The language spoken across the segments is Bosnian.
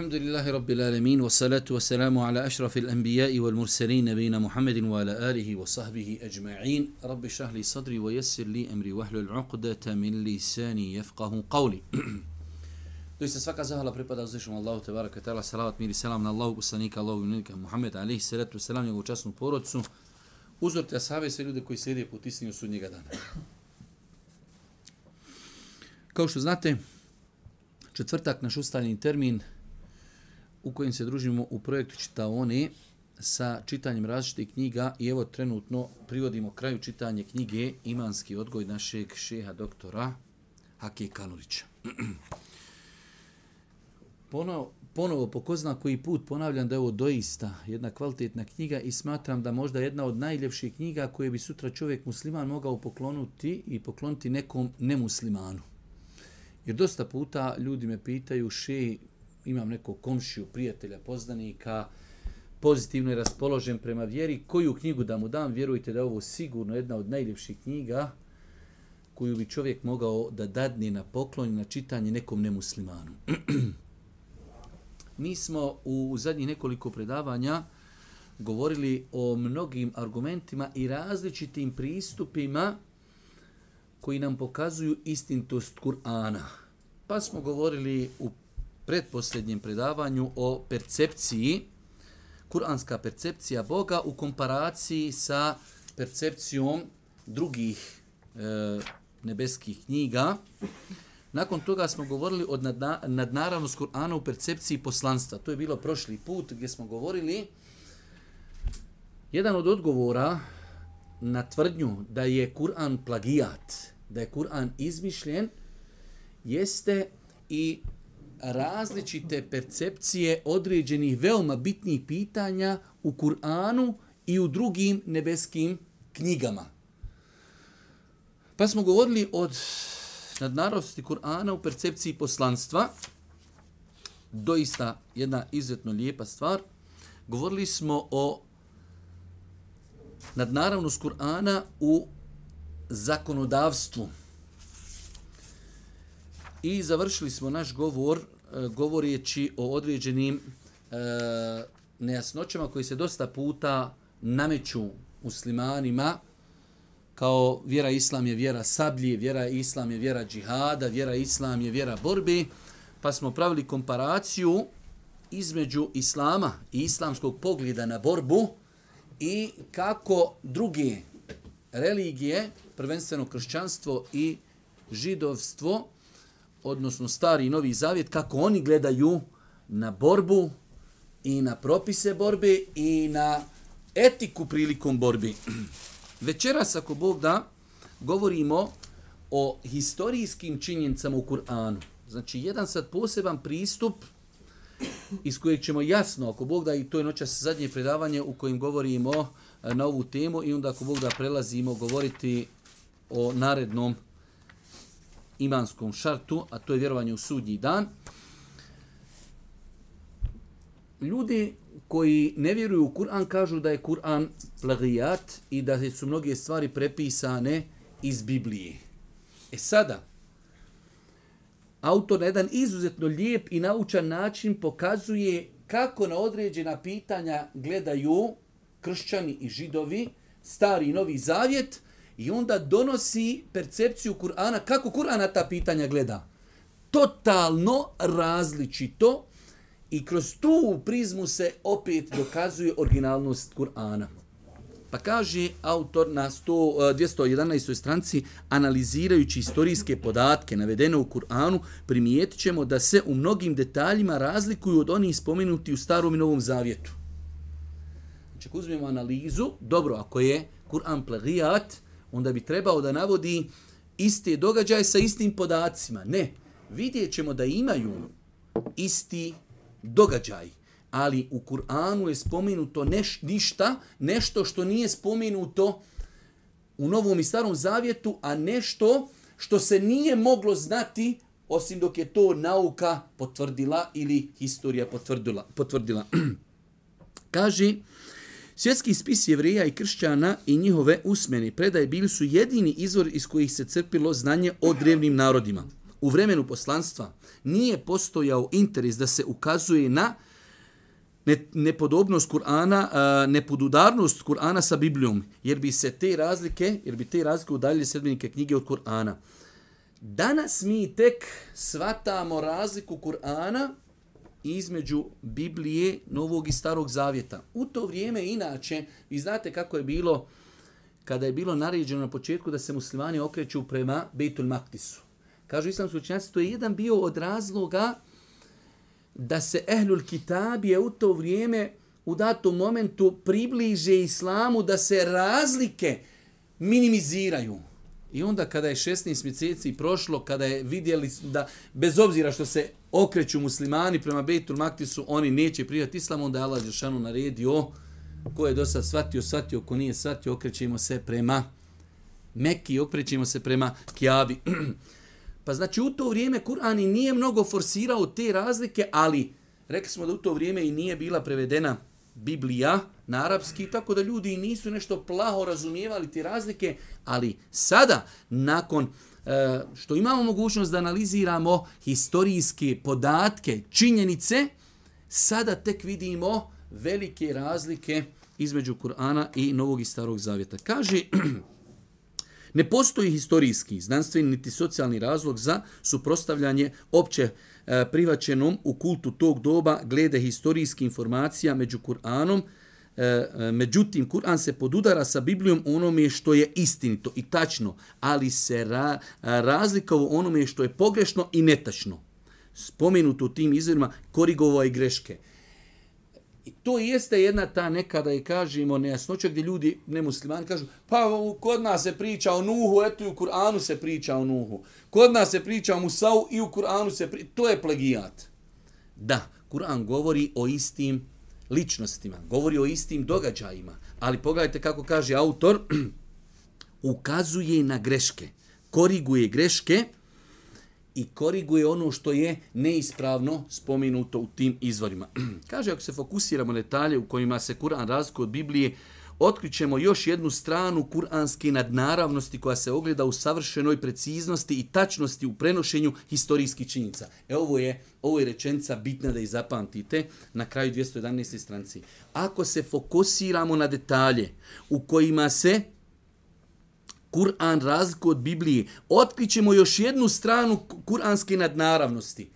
الحمد لله رب العالمين والصلاة والسلام على أشرف الأنبياء والمرسلين نبينا محمد وعلى آله وصحبه أجمعين رب اشرح لي صدري ويسر لي أمري واحلل عقدة من لساني يفقه قولي Doista svaka zahvala pripada uzvišom Allahu te baraka ta'ala, salavat, mir i selam na Allahu poslanika, Allahu unika Muhammed alaihi salatu wasalam, njegovu časnu porodcu, uzorte ashave sve ljude koji slijede put istinu sudnjega dana. Kao što znate, četvrtak naš ustaljeni termin u kojem se družimo u projektu Čitaone sa čitanjem različitih knjiga i evo trenutno privodimo kraju čitanje knjige Imanski odgoj našeg šeha doktora Hake Kanurića. Ponovo, ponovo po ko zna koji put ponavljam da je ovo doista jedna kvalitetna knjiga i smatram da možda jedna od najljepših knjiga koje bi sutra čovjek musliman mogao poklonuti i pokloniti nekom nemuslimanu. Jer dosta puta ljudi me pitaju, še, imam nekog komšiju, prijatelja, poznanika, pozitivno je raspoložen prema vjeri, koju knjigu da mu dam, vjerujte da je ovo sigurno jedna od najljepših knjiga koju bi čovjek mogao da dadne na poklon na čitanje nekom nemuslimanu. Mi smo u zadnjih nekoliko predavanja govorili o mnogim argumentima i različitim pristupima koji nam pokazuju istintost Kur'ana. Pa smo govorili u predposljednjem predavanju o percepciji, kuranska percepcija Boga u komparaciji sa percepcijom drugih e, nebeskih knjiga. Nakon toga smo govorili o nadna, nadnaravnost Kur'ana u percepciji poslanstva. To je bilo prošli put gdje smo govorili jedan od odgovora na tvrdnju da je Kur'an plagijat, da je Kur'an izmišljen, jeste i različite percepcije određenih veoma bitnih pitanja u Kur'anu i u drugim nebeskim knjigama. Pa smo govorili od nadnarosti Kur'ana u percepciji poslanstva, doista jedna izuzetno lijepa stvar. Govorili smo o nadnaravnost Kur'ana u zakonodavstvu. I završili smo naš govor e, govoreći o određenim e, nejasnoćama koji se dosta puta nameću muslimanima kao vjera islam je vjera sablje, vjera islam je vjera džihada, vjera islam je vjera borbe, pa smo pravili komparaciju između islama i islamskog pogleda na borbu i kako druge religije, prvenstveno kršćanstvo i židovstvo, odnosno stari i novi zavjet, kako oni gledaju na borbu i na propise borbe i na etiku prilikom borbi. Večeras, ako Bog da, govorimo o historijskim činjenicama u Kur'anu. Znači, jedan sad poseban pristup iz kojeg ćemo jasno, ako Bog da, i to je noćas zadnje predavanje u kojem govorimo eh, na ovu temu i onda ako Bog da prelazimo govoriti o narednom imanskom šartu, a to je vjerovanje u sudnji dan. Ljudi koji ne vjeruju u Kur'an kažu da je Kur'an plagijat i da su mnoge stvari prepisane iz Biblije. E sada, autor na jedan izuzetno lijep i naučan način pokazuje kako na određena pitanja gledaju kršćani i židovi, stari i novi zavjet, I onda donosi percepciju Kur'ana, kako Kur'ana ta pitanja gleda. Totalno različito i kroz tu prizmu se opet dokazuje originalnost Kur'ana. Pa kaže autor na 100, 211. E, stranci, analizirajući istorijske podatke navedene u Kur'anu, primijetit ćemo da se u mnogim detaljima razlikuju od onih spomenuti u starom i novom zavjetu. Znači, ako uzmemo analizu, dobro, ako je Kur'an plagijat, onda bi trebao da navodi iste događaje sa istim podacima. Ne, vidjet ćemo da imaju isti događaj, ali u Kur'anu je spomenuto neš, ništa, nešto što nije spomenuto u Novom i Starom Zavjetu, a nešto što se nije moglo znati osim dok je to nauka potvrdila ili historija potvrdila. potvrdila. Kaže, svjetski spis jevrija i kršćana i njihove usmeni predaje bili su jedini izvor iz kojih se crpilo znanje o drevnim narodima. U vremenu poslanstva nije postojao interes da se ukazuje na nepodobnost Kur'ana, nepodudarnost Kur'ana sa Biblijom, jer bi se te razlike, jer bi te razlike udaljile sedmenike knjige od Kur'ana. Danas mi tek svatamo razliku Kur'ana između Biblije, Novog i Starog Zavjeta. U to vrijeme, inače, vi znate kako je bilo kada je bilo naređeno na početku da se muslimani okreću prema Bejtul Maktisu. Kažu islamski učenjaci, to je jedan bio od razloga da se Ehlul Kitab je u to vrijeme u datom momentu približe islamu da se razlike minimiziraju. I onda kada je 16 mjeseci prošlo, kada je vidjeli da bez obzira što se okreću muslimani prema Bejtul Maktisu, oni neće prijati islam, onda je Allah Žešanu naredio ko je do sad shvatio, shvatio, ko nije shvatio, okrećemo se prema Mekki, okrećemo se prema Kjabi. pa znači u to vrijeme Kur'an i nije mnogo forsirao te razlike, ali rekli smo da u to vrijeme i nije bila prevedena Biblija na arapski, tako da ljudi nisu nešto plaho razumijevali te razlike, ali sada, nakon e, što imamo mogućnost da analiziramo historijske podatke, činjenice, sada tek vidimo velike razlike između Kur'ana i Novog i Starog Zavjeta. Kaže, ne postoji historijski, znanstveni niti socijalni razlog za suprostavljanje opće e, prihvaćenom u kultu tog doba glede historijskih informacija među Kur'anom, E, e, međutim, Kur'an se podudara sa Biblijom onome što je istinito i tačno, ali se ra, e, razlikavo onome što je pogrešno i netačno. Spomenuto u tim izvorima korigovao i greške. I to jeste jedna ta nekada i kažemo nejasnoća gdje ljudi, nemuslimani, kažu pa kod nas se priča o Nuhu, eto i u Kur'anu se priča o Nuhu. Kod nas se priča o Musau i u Kur'anu se priča, to je plagijat. Da, Kur'an govori o istim ličnostima, govori o istim događajima, ali pogledajte kako kaže autor, ukazuje na greške, koriguje greške, i koriguje ono što je neispravno spomenuto u tim izvorima. Kaže, ako se fokusiramo na detalje u kojima se Kur'an razlikuje od Biblije, otkrićemo još jednu stranu kuranske nadnaravnosti koja se ogleda u savršenoj preciznosti i tačnosti u prenošenju historijskih činjenica. E ovo je, ovo je rečenica bitna da i zapamtite na kraju 211. stranci. Ako se fokusiramo na detalje u kojima se Kur'an razliku od Biblije. Otkrićemo još jednu stranu kuranske nadnaravnosti.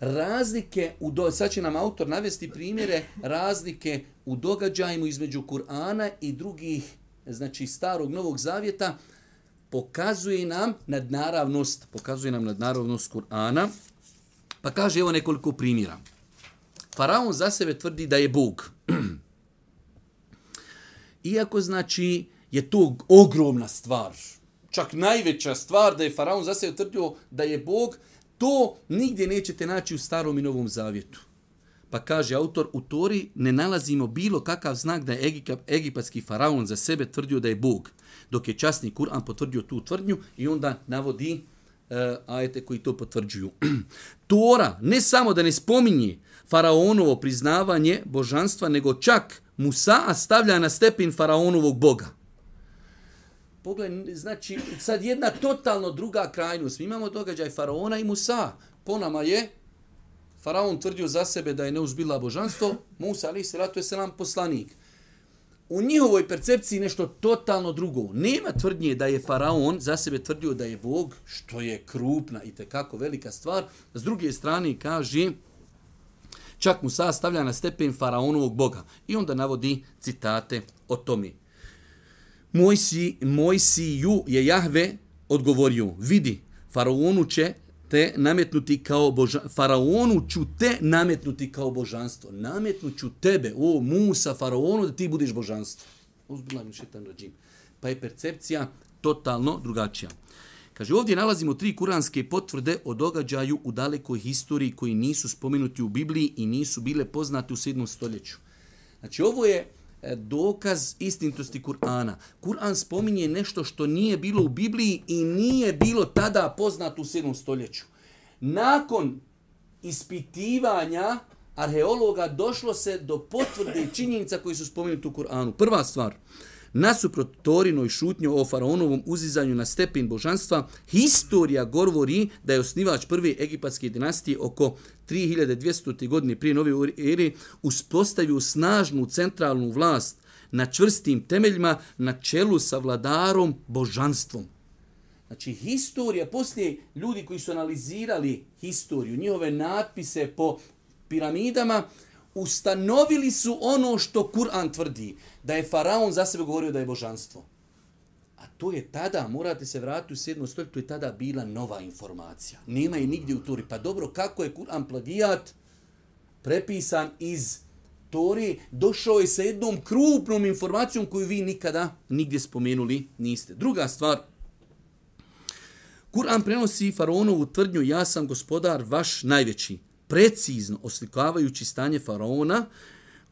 Razlike, u do... sad će nam autor navesti primjere razlike u događajima između Kur'ana i drugih, znači starog novog zavjeta, pokazuje nam nadnaravnost, pokazuje nam nadnaravnost Kur'ana. Pa kaže evo nekoliko primjera. Faraon za sebe tvrdi da je Bog. Iako znači je to ogromna stvar. Čak najveća stvar da je Faraon za sebe tvrdio da je Bog, to nigdje nećete naći u starom i novom zavjetu. Pa kaže autor, u Tori ne nalazimo bilo kakav znak da je egipatski faraon za sebe tvrdio da je Bog. Dok je časni Kur'an potvrdio tu tvrdnju i onda navodi e, ajete koji to potvrđuju. Tora ne samo da ne spominje faraonovo priznavanje božanstva, nego čak Musa stavlja na stepin faraonovog boga. Pogledaj, znači, sad jedna totalno druga krajnost. Mi imamo događaj Faraona i Musa. Po nama je Faraon tvrdio za sebe da je neuzbila božanstvo, Musa, ali se ratu je selam poslanik. U njihovoj percepciji nešto totalno drugo. Nema tvrdnje da je Faraon za sebe tvrdio da je Bog, što je krupna i tekako velika stvar. S druge strane kaže, čak Musa stavlja na stepen Faraonovog Boga. I onda navodi citate o tome. Moj si, moj si ju je Jahve odgovorio, vidi, faraonu će te nametnuti kao božanstvo. Faraonu ću te nametnuti kao božanstvo. Nametnuću tebe, o Musa, faraonu, da ti budeš božanstvo. Uzbila mi šetan rađim. Pa je percepcija totalno drugačija. Kaže, ovdje nalazimo tri kuranske potvrde o događaju u dalekoj historiji koji nisu spomenuti u Bibliji i nisu bile poznate u 7. stoljeću. Znači, ovo je E, dokaz istinitosti Kur'ana. Kur'an spominje nešto što nije bilo u Bibliji i nije bilo tada poznato u 7. stoljeću. Nakon ispitivanja arheologa došlo se do potvrde činjenica koji su spomenuti u Kur'anu. Prva stvar, nasuprot Torinoj šutnju o faraonovom uzizanju na stepen božanstva, historija govori da je osnivač prve egipatske dinastije oko 3200. godine prije nove ere uspostavio snažnu centralnu vlast na čvrstim temeljima na čelu sa vladarom božanstvom. Znači, historija, poslije ljudi koji su analizirali historiju, njihove natpise po piramidama, ustanovili su ono što Kur'an tvrdi, da je faraon za sebe govorio da je božanstvo. A to je tada, morate se vratiti u 7. stoljeću, to je tada bila nova informacija. Nema je nigdje u Tori. Pa dobro, kako je Kur'an plagijat prepisan iz Tori, došao je sa jednom krupnom informacijom koju vi nikada nigdje spomenuli niste. Druga stvar, Kur'an prenosi faraonovu tvrdnju ja sam gospodar vaš najveći precizno oslikavajući stanje faraona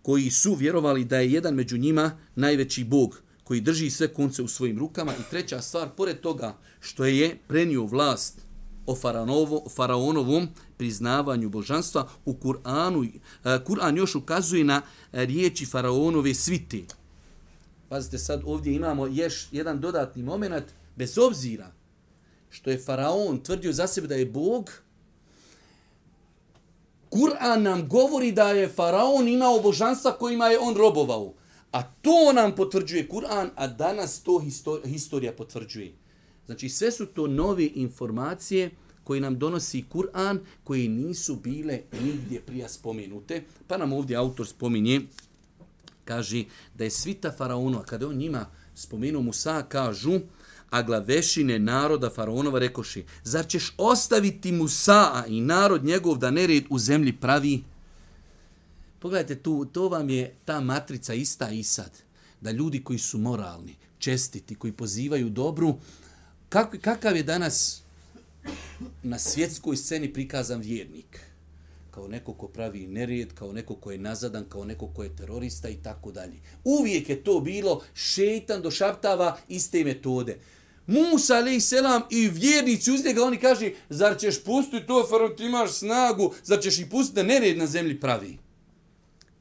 koji su vjerovali da je jedan među njima najveći bog koji drži sve konce u svojim rukama i treća stvar, pored toga što je prenio vlast o faranovo, faraonovom priznavanju božanstva u Kur'anu, eh, Kur'an još ukazuje na eh, riječi faraonove svite. Pazite, sad ovdje imamo još jedan dodatni moment, bez obzira što je faraon tvrdio za sebe da je bog, Kur'an nam govori da je faraon imao božanstva kojima je on robovao. A to nam potvrđuje Kur'an, a danas to historija potvrđuje. Znači sve su to nove informacije koje nam donosi Kur'an, koje nisu bile nigdje prija spomenute. Pa nam ovdje autor spominje, kaže da je svita faraonova, kada on njima spomenuo Musa, kažu, a glavešine naroda faraonova rekoši, zar ćeš ostaviti Musa i narod njegov da nered u zemlji pravi? Pogledajte tu, to vam je ta matrica ista i sad. Da ljudi koji su moralni, čestiti, koji pozivaju dobru, kak, kakav je danas na svjetskoj sceni prikazan vjernik? kao neko ko pravi nered, kao neko ko je nazadan, kao neko ko je terorista i tako dalje. Uvijek je to bilo, šeitan došaptava iste metode. Musa alaih selam i vjernici uz njega, oni kaže, zar ćeš pustiti to, faraon, ti imaš snagu, zar ćeš i pustiti da nered na zemlji pravi?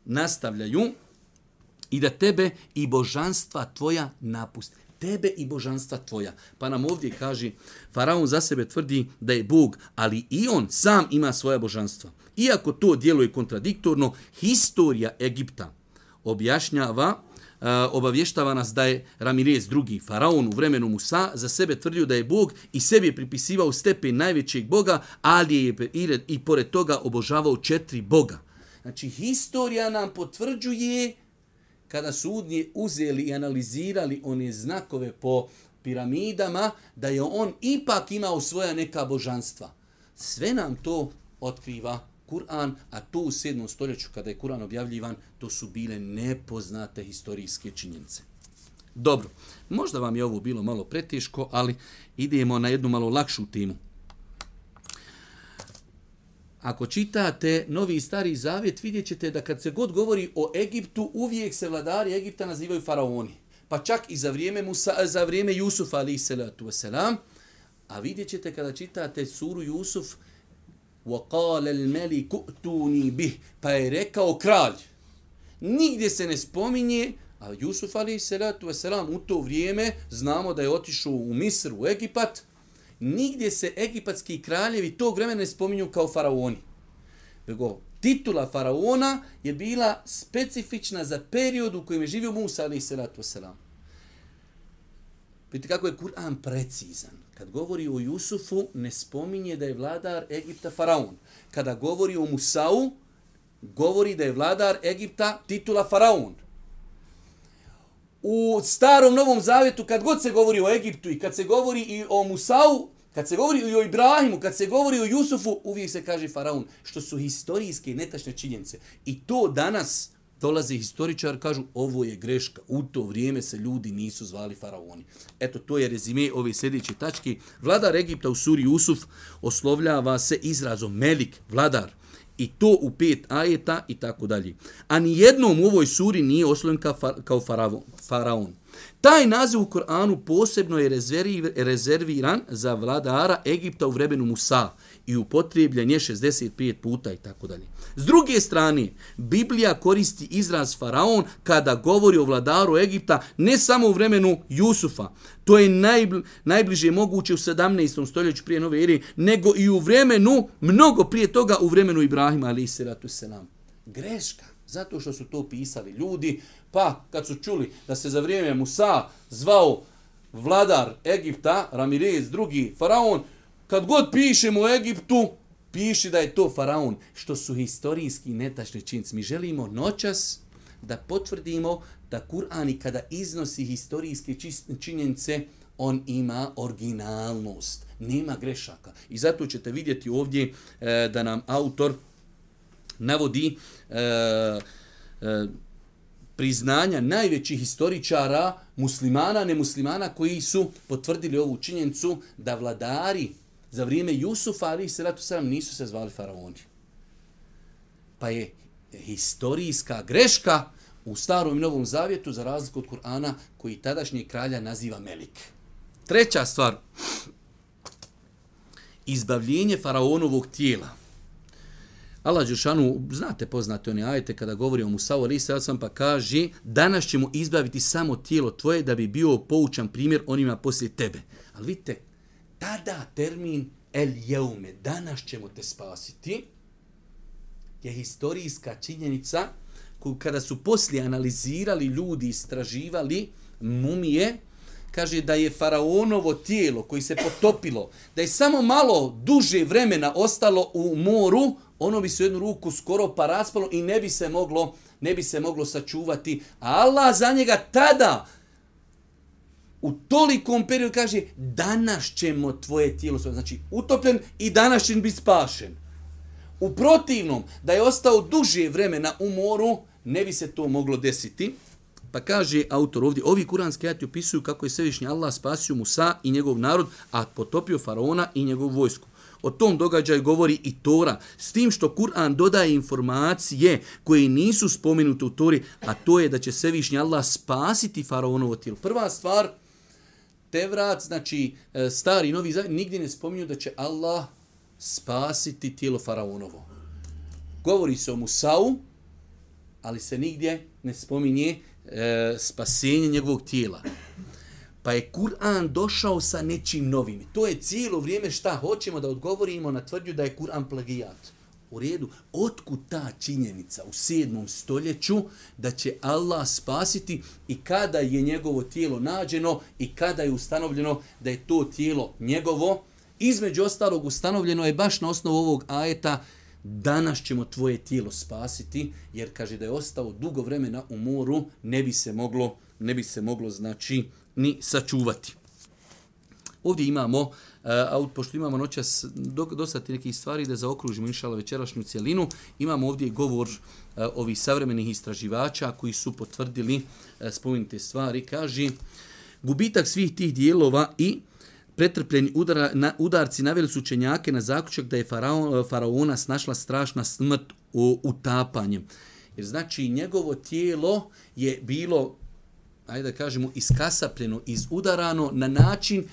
Nastavljaju i da tebe i božanstva tvoja napusti. Tebe i božanstva tvoja. Pa nam ovdje kaže, faraon za sebe tvrdi da je Bog, ali i on sam ima svoja božanstva. Iako to djeluje kontradiktorno, historija Egipta objašnjava obavještava nas da je Ramirez drugi faraon u vremenu Musa za sebe tvrdio da je Bog i sebi je pripisivao stepen najvećeg Boga, ali je i, i pored toga obožavao četiri Boga. Znači, historija nam potvrđuje kada su udnje uzeli i analizirali one znakove po piramidama, da je on ipak imao svoja neka božanstva. Sve nam to otkriva Kur'an, a to u 7. stoljeću kada je Kur'an objavljivan, to su bile nepoznate historijske činjenice. Dobro, možda vam je ovo bilo malo preteško, ali idemo na jednu malo lakšu temu. Ako čitate Novi i Stari Zavjet, vidjet ćete da kad se god govori o Egiptu, uvijek se vladari Egipta nazivaju faraoni. Pa čak i za vrijeme, Musa, za vrijeme Jusufa, ali salatu wasalam, a vidjet ćete kada čitate suru Jusuf, وقال الملك ائتوني به pa je rekao kralj nigdje se ne spominje a Jusuf ali salatu selam u to vrijeme znamo da je otišao u Misr u Egipat nigdje se egipatski kraljevi tog vremena ne spominju kao faraoni nego titula faraona je bila specifična za period u kojem je živio Musa ali salatu selam Vidite kako je Kur'an precizan. Kad govori o Jusufu, ne spominje da je vladar Egipta faraon. Kada govori o Musau, govori da je vladar Egipta titula faraon. U starom Novom Zavjetu, kad god se govori o Egiptu i kad se govori i o Musau, kad se govori i o Ibrahimu, kad se govori o Jusufu, uvijek se kaže faraon, što su historijske netačne činjenice. I to danas, dolaze historičar, kažu ovo je greška. U to vrijeme se ljudi nisu zvali faraoni. Eto, to je rezime ove sljedeće tačke. Vladar Egipta u suri Jusuf oslovljava se izrazom Melik, vladar. I to u pet ajeta i tako dalje. A ni jednom u ovoj suri nije oslovljen kao, fa, kao faraon. Taj naziv u Koranu posebno je rezerviran za vladara Egipta u vremenu Musa i upotrijebljen je 65 puta i tako dalje. S druge strane, Biblija koristi izraz faraon kada govori o vladaru Egipta ne samo u vremenu Jusufa, to je najbl najbliže moguće u 17. stoljeću prije nove ere, nego i u vremenu, mnogo prije toga u vremenu Ibrahima ali i ratu se nam. Greška, zato što su to pisali ljudi, pa kad su čuli da se za vrijeme Musa zvao vladar Egipta, Ramirez drugi faraon, kad god pišemo u Egiptu, piši da je to faraon, što su historijski netačni činci. Mi želimo noćas da potvrdimo da Kur'an kada iznosi historijske činjenice, on ima originalnost, nema grešaka. I zato ćete vidjeti ovdje e, da nam autor navodi e, e, priznanja najvećih historičara, muslimana, nemuslimana, koji su potvrdili ovu činjenicu da vladari za vrijeme Jusufa, ali se sam nisu se zvali faraoni. Pa je historijska greška u starom i novom zavjetu za razliku od Kur'ana koji tadašnji kralja naziva Melik. Treća stvar. Izbavljenje faraonovog tijela. Allah Đušanu, znate poznate oni ajete kada govori o Musavu, ali sad sam pa kaže danas ćemo izbaviti samo tijelo tvoje da bi bio poučan primjer onima poslije tebe. Ali vidite, tada termin el jeume, danas ćemo te spasiti, je historijska činjenica koju kada su poslije analizirali ljudi, istraživali mumije, kaže da je faraonovo tijelo koji se potopilo, da je samo malo duže vremena ostalo u moru, ono bi se u jednu ruku skoro pa raspalo i ne bi se moglo ne bi se moglo sačuvati. A Allah za njega tada u tolikom periodu kaže danas ćemo tvoje tijelo znači utopljen i danas će biti spašen. U protivnom, da je ostao duže vremena u moru, ne bi se to moglo desiti. Pa kaže autor ovdje, ovi kuranski ajati opisuju kako je svevišnji Allah spasio Musa i njegov narod, a potopio faraona i njegovu vojsku. O tom događaju govori i Tora, s tim što Kur'an dodaje informacije koje nisu spomenute u Tori, a to je da će svevišnji Allah spasiti faraonovo tijelo. Prva stvar, Tevrat, znači stari stari novi zavjet, nigdje ne spominju da će Allah spasiti tijelo faraonovo. Govori se o Musau, ali se nigdje ne spominje e, spasenje njegovog tijela. Pa je Kur'an došao sa nečim novim. To je cijelo vrijeme šta hoćemo da odgovorimo na tvrdnju da je Kur'an plagijat. U redu, otkud ta činjenica u sedmom stoljeću da će Allah spasiti i kada je njegovo tijelo nađeno i kada je ustanovljeno da je to tijelo njegovo, između ostalog ustanovljeno je baš na osnovu ovog ajeta danas ćemo tvoje tijelo spasiti, jer kaže da je ostao dugo vremena u moru, ne bi se moglo, ne bi se moglo znači ni sačuvati. Ovdje imamo, uh, pošto imamo noćas dosta nekih stvari da zaokružimo inšala večerašnju cijelinu, imamo ovdje govor uh, ovih savremenih istraživača koji su potvrdili uh, spomenute stvari. Kaže, gubitak svih tih dijelova i pretrpljeni udara, na, udarci naveli su učenjake na zaključak da je faraon, faraona snašla strašna smrt u utapanjem. Jer znači njegovo tijelo je bilo, ajde da kažemo, iskasapljeno, izudarano na način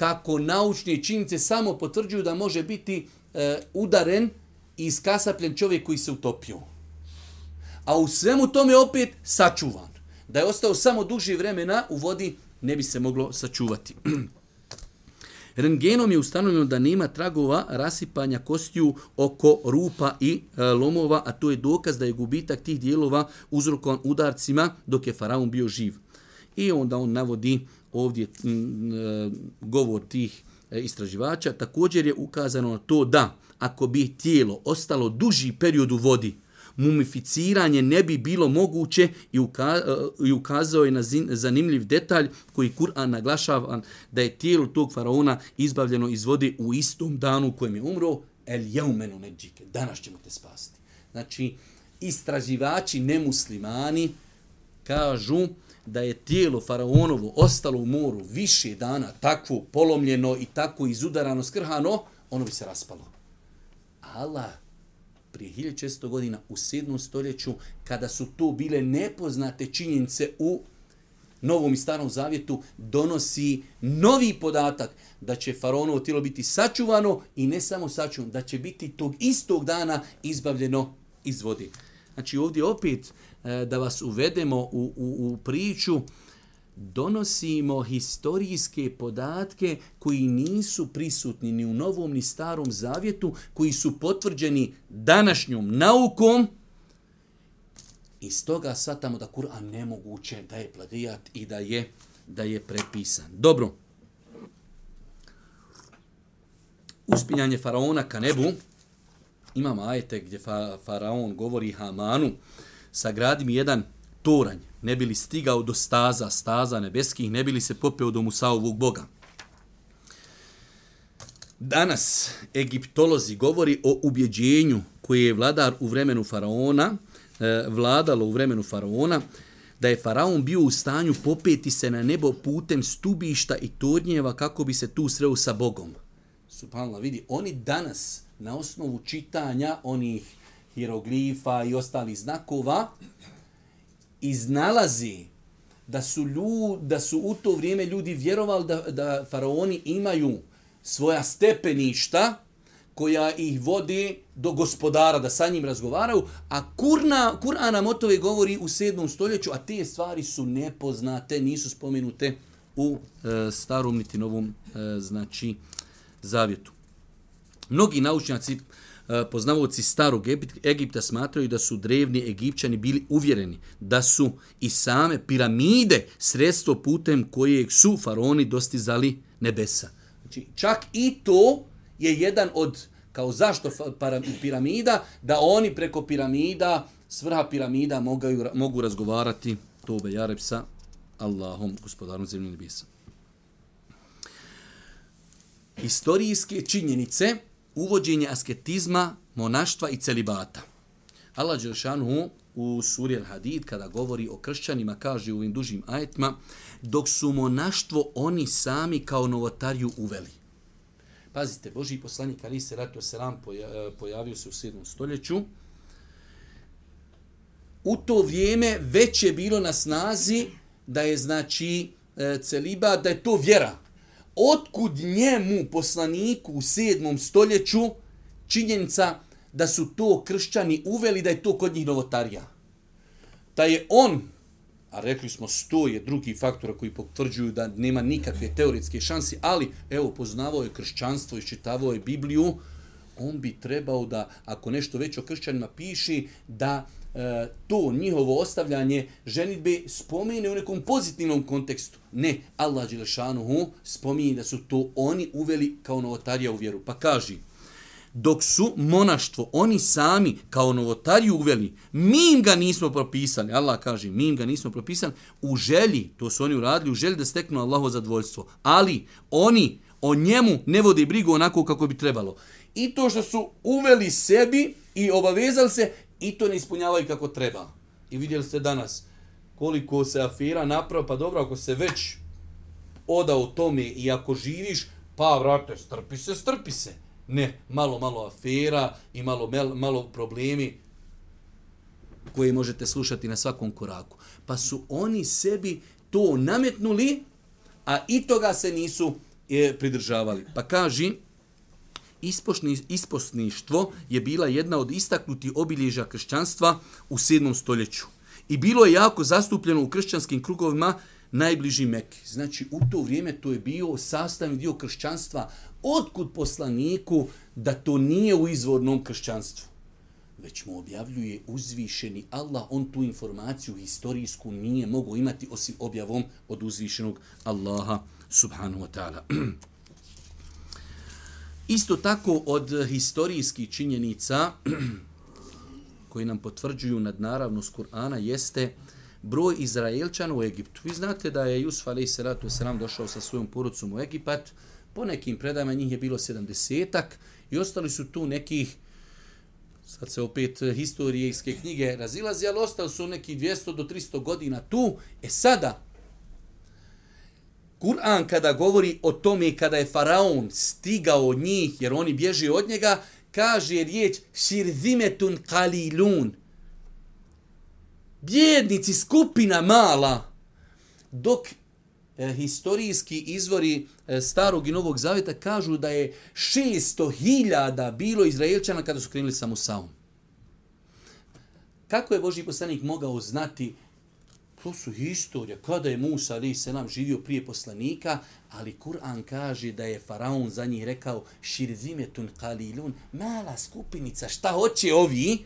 kako naučne činjice samo potvrđuju da može biti e, udaren i iskasapljen čovjek koji se utopio. A u svemu tome opet sačuvan. Da je ostao samo duži vremena u vodi, ne bi se moglo sačuvati. Rengenom je ustanovljeno da nema tragova rasipanja kostiju oko rupa i e, lomova, a to je dokaz da je gubitak tih dijelova uzrokovan udarcima dok je faraon bio živ. I onda on navodi ovdje mm, m, e, govor tih e, istraživača. Također je ukazano na to da ako bi tijelo ostalo duži period u vodi, mumificiranje ne bi bilo moguće i, uka, e, i ukazao je na zin, zanimljiv detalj koji Kur'an naglašava da je tijelo tog faraona izbavljeno iz vode u istom danu u kojem je umro, el jeumenu neđike, danas ćemo te spasti. Znači, istraživači nemuslimani kažu da je tijelo faraonovo ostalo u moru više dana takvo polomljeno i tako izudarano, skrhano, ono bi se raspalo. Allah prije 1600 godina u 7. stoljeću, kada su to bile nepoznate činjenice u Novom i Starom Zavjetu, donosi novi podatak da će faraonovo tijelo biti sačuvano i ne samo sačuvano, da će biti tog istog dana izbavljeno iz vode. Znači ovdje opet E, da vas uvedemo u, u, u priču, donosimo historijske podatke koji nisu prisutni ni u Novom ni Starom Zavjetu, koji su potvrđeni današnjom naukom, i stoga shvatamo da Kur'an nemoguće da je plagijat i da je da je prepisan. Dobro. Uspinjanje faraona ka nebu. Imamo ajete gdje fa, faraon govori Hamanu, sagradi mi jedan toranj, ne bili stigao do staza, staza nebeskih, ne bili se popeo do Musaovog boga. Danas egiptolozi govori o ubjeđenju koje je vladar u vremenu faraona e, vladalo u vremenu faraona, da je faraon bio u stanju popeti se na nebo putem stubišta i tornjeva kako bi se tu sreo sa Bogom. Subhanallah, vidi, oni danas na osnovu čitanja onih hieroglifa i ostalih znakova iznalazi da su, ljud, da su u to vrijeme ljudi vjerovali da, da faraoni imaju svoja stepeništa koja ih vodi do gospodara, da sa njim razgovaraju, a Kurna, Kur'an nam o tove govori u 7. stoljeću, a te stvari su nepoznate, nisu spomenute u e, starom niti novom e, znači zavjetu. Mnogi naučnjaci, E, poznavoci starog Egipta smatraju da su drevni Egipćani bili uvjereni da su i same piramide sredstvo putem kojeg su faraoni dostizali nebesa. Znači, čak i to je jedan od, kao zašto piramida, da oni preko piramida, svrha piramida mogu, mogu razgovarati tobe jareb sa Allahom, gospodarom zemlje nebesa. Historijske činjenice, uvođenje asketizma, monaštva i celibata. Allah Đelšanu u suri Al-Hadid, kada govori o kršćanima, kaže u ovim dužim ajetima, dok su monaštvo oni sami kao novotariju uveli. Pazite, Boži poslanik Ali se ratu selam pojavio se u 7. stoljeću. U to vrijeme već je bilo na snazi da je znači e, celiba, da je to vjera. Otkud njemu poslaniku u 7. stoljeću činjenica da su to kršćani uveli da je to kod njih novotarija. Da je on a rekli smo sto je drugi faktora koji potvrđuju da nema nikakve teoretske šanse, ali evo poznavao je kršćanstvo i čitavao je Bibliju, on bi trebao da, ako nešto već o kršćanima piši, da e, to njihovo ostavljanje ženitbe spomene u nekom pozitivnom kontekstu. Ne, Allah Đelešanuhu spominje da su to oni uveli kao novotarija u vjeru. Pa kaži, dok su monaštvo oni sami kao novotariju uveli, mi im ga nismo propisali, Allah kaže, mi im ga nismo propisali, u želji, to su oni uradili, u želji da steknu Allaho zadvoljstvo, ali oni o njemu ne vode brigu onako kako bi trebalo. I to što su uveli sebi i obavezali se, i to ne ispunjavaju kako treba. I vidjeli ste danas koliko se afira napravo, pa dobro, ako se već odao tome i ako živiš, pa vrate, strpi se, strpi se. Ne, malo, malo afera i malo, malo problemi koje možete slušati na svakom koraku. Pa su oni sebi to nametnuli, a i toga se nisu e, pridržavali. Pa kaži, ispošni, isposništvo je bila jedna od istaknuti obilježa kršćanstva u 7. stoljeću. I bilo je jako zastupljeno u kršćanskim krugovima najbliži Mekke. Znači, u to vrijeme to je bio sastavni dio kršćanstva. Otkud poslaniku da to nije u izvornom kršćanstvu? Već mu objavljuje uzvišeni Allah. On tu informaciju historijsku nije mogao imati osim objavom od uzvišenog Allaha subhanahu wa ta'ala. Isto tako od historijskih činjenica koji nam potvrđuju nadnaravnost Kur'ana jeste broj Izraelčana u Egiptu. Vi znate da je Jusuf alaih salatu wasalam došao sa svojom porucom u Egipat. Po nekim predajama njih je bilo 70 i ostali su tu nekih sad se opet historijske knjige razilazi, ali ostali su neki 200 do 300 godina tu. E sada, Kur'an kada govori o tome kada je faraon stigao od njih, jer oni bježe od njega, kaže riječ širzimetun kalilun. Bjednici, skupina mala. Dok e, historijski izvori e, starog i novog zavjeta kažu da je 600.000 bilo Izraelčana kada su krenuli sa Musaom. Kako je Boži poslanik mogao znati To su historija, kada je Musa ali se nam živio prije poslanika, ali Kur'an kaže da je faraon za njih rekao širzimetun kalilun, mala skupinica, šta hoće ovi?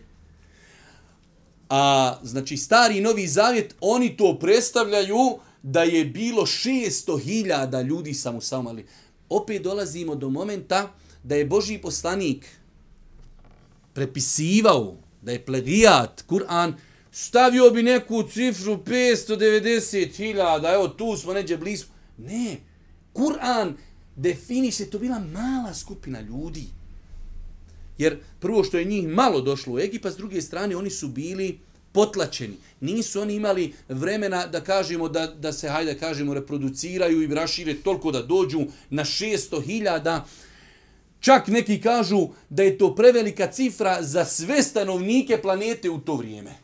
A znači stari i novi zavjet, oni to predstavljaju da je bilo 600.000 ljudi sa Musaom, ali opet dolazimo do momenta da je Boži poslanik prepisivao, da je plagijat Kur'an, stavio bi neku cifru 590.000, evo tu smo neđe blizu. Ne, Kur'an definiše to bila mala skupina ljudi. Jer prvo što je njih malo došlo u Egipa, s druge strane oni su bili potlačeni. Nisu oni imali vremena da kažemo da, da se, hajde kažemo, reproduciraju i rašire toliko da dođu na 600.000. Čak neki kažu da je to prevelika cifra za sve stanovnike planete u to vrijeme.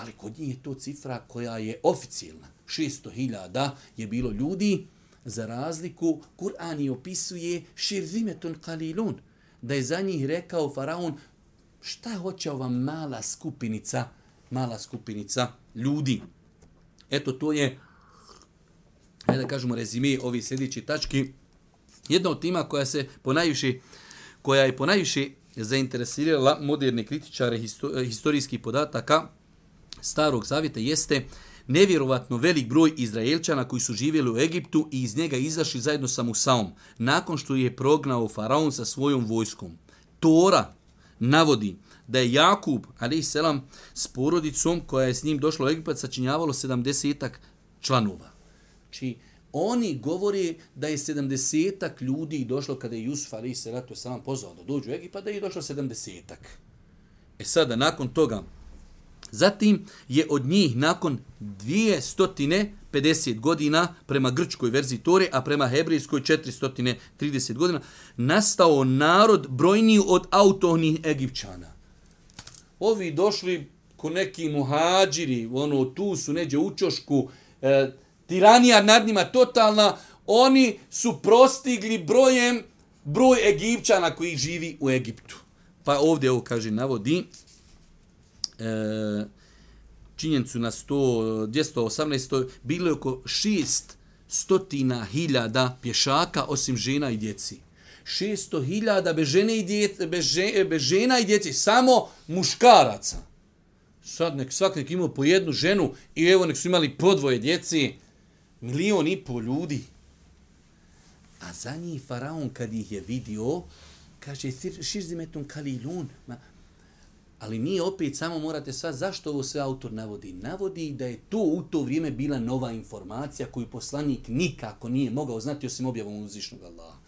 Ali kod njih je to cifra koja je oficijalna. 600.000 je bilo ljudi, za razliku, Kur'an je opisuje širzimetun kalilun, da je za njih rekao faraon, šta hoće ova mala skupinica, mala skupinica ljudi. Eto, to je, da kažemo, rezime ovi sljedeći tački. Jedna od tima koja se ponajviše, koja je ponajviše zainteresirala moderne kritičare eh, historijskih podataka, starog zavjeta jeste nevjerovatno velik broj Izraelčana koji su živjeli u Egiptu i iz njega izašli zajedno sa Musaom, nakon što je prognao faraon sa svojom vojskom. Tora navodi da je Jakub, ali i selam, s porodicom koja je s njim došla u Egipat, sačinjavalo 70 članova. Či znači, oni govore da je 70 ljudi došlo kada je Jusuf, ali i selam, pozvao da dođu u Egipat, da je došlo 70 E sada, nakon toga, Zatim je od njih nakon 250 godina prema grčkoj verziji Tore, a prema hebrejskoj 430 godina, nastao narod brojniji od autohnih Egipćana. Ovi došli ko neki muhađiri, ono, tu su neđe u čošku, e, tiranija nad njima totalna, oni su prostigli brojem broj Egipćana koji živi u Egiptu. Pa ovdje ovo kaže, navodi, e, činjenicu na 100, 218. bilo je oko 600 hiljada pješaka osim žena i djeci. 600 hiljada bez, žene i djece, bez, žene, bez žena i djeci, samo muškaraca. Sad nek svak nek imao po jednu ženu i evo nek su imali po dvoje djeci, milion i pol ljudi. A za njih faraon kad ih je vidio, kaže, širzimetom kalilun, ma, Ali nije opet samo morate sva zašto ovo sve autor navodi. Navodi da je to u to vrijeme bila nova informacija koju poslanik nikako nije mogao znati osim objavom uzvišnog Allaha.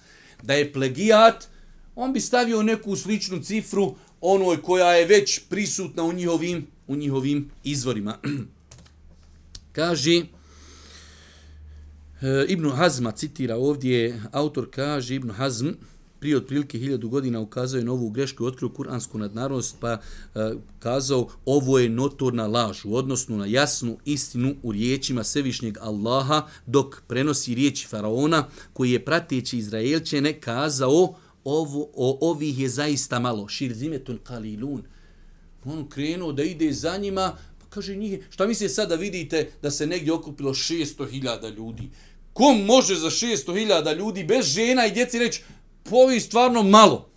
Da je plegijat, on bi stavio neku sličnu cifru onoj koja je već prisutna u njihovim, u njihovim izvorima. kaže, e, Ibn Hazma citira ovdje, autor kaže, Ibn Hazm, prije otprilike hiljadu godina ukazao je novu grešku i otkrio kuransku nadnarodnost, pa e, kazao ovo je notorna laž u odnosnu na jasnu istinu u riječima Svevišnjeg Allaha, dok prenosi riječi Faraona, koji je prateći Izraelčene kazao ovo, o, ovih je zaista malo, širzimetun kalilun. On krenuo da ide za njima, pa kaže njih, šta mislite sada vidite da se negdje okupilo 600.000 ljudi? Kom može za 600.000 ljudi bez žena i djeci reći, povi stvarno malo.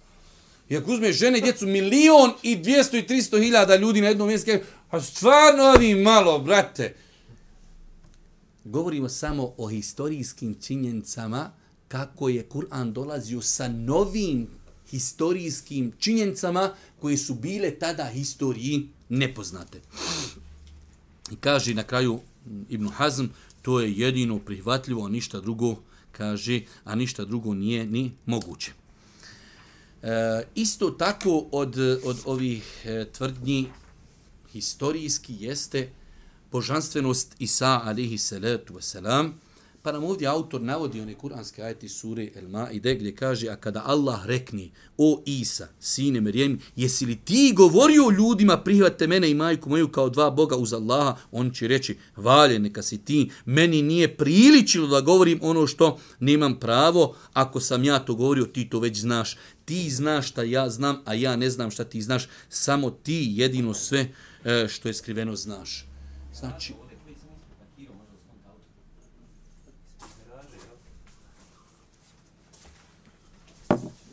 I ako uzmeš žene i djecu, milion i dvijesto i tristo hiljada ljudi na jednom mjestu, a stvarno ovi malo, brate. Govorimo samo o historijskim činjenicama kako je Kur'an dolazio sa novim historijskim činjenicama koje su bile tada historiji nepoznate. I kaže na kraju Ibn Hazm, to je jedino prihvatljivo, a ništa drugo kaže, a ništa drugo nije ni moguće. E, isto tako od, od ovih e, tvrdnji historijski jeste božanstvenost Isa alihi salatu wasalam, Pa nam ovdje autor navodi one kuranske ajeti sure El Maide gdje kaže, a kada Allah rekni, o Isa, sine Merijem, jesi li ti govorio ljudima, prihvate mene i majku moju kao dva Boga uz Allaha, on će reći, valje, neka si ti, meni nije priličilo da govorim ono što nemam pravo, ako sam ja to govorio, ti to već znaš. Ti znaš šta ja znam, a ja ne znam šta ti znaš, samo ti jedino sve e, što je skriveno znaš. Znači,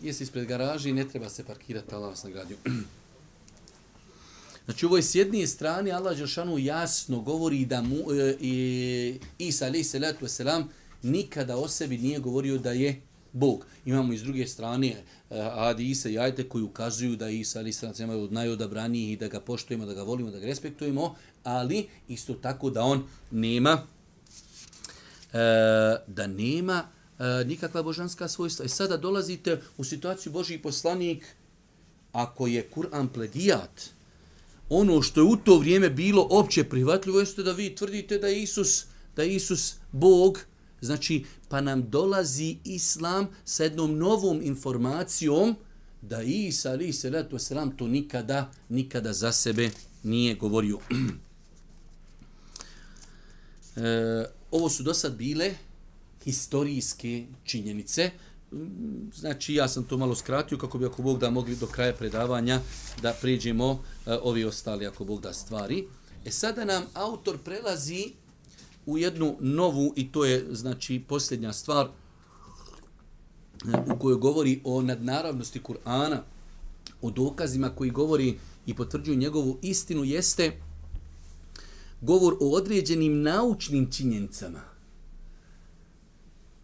jesi ispred garaži i ne treba se parkirati, Allah vas nagradio. Znači, ovo je s jedne strane, Allah Đelšanu jasno govori da mu, e, e, Isa, alaih salatu wasalam, nikada o sebi nije govorio da je Bog. Imamo iz druge strane e, Adi Isa i ajte koji ukazuju da Isa, alaih salatu wasalam, je od najodabranijih i da ga poštujemo, da ga volimo, da ga respektujemo, ali isto tako da on nema e, da nema e, nikakva božanska svojstva. I sada dolazite u situaciju Božji poslanik, ako je Kur'an plagijat, ono što je u to vrijeme bilo opće prihvatljivo, jeste da vi tvrdite da je Isus, da je Isus Bog, znači pa nam dolazi Islam sa jednom novom informacijom da Isa, ali se letu selam, to nikada, nikada za sebe nije govorio. e, ovo su do sad bile historijske činjenice. Mm, znači, ja sam to malo skratio kako bi ako Bog da mogli do kraja predavanja da priđemo e, ovi ostali ako Bog da stvari. E sada nam autor prelazi u jednu novu i to je znači posljednja stvar e, u kojoj govori o nadnaravnosti Kur'ana, o dokazima koji govori i potvrđuju njegovu istinu jeste govor o određenim naučnim činjenicama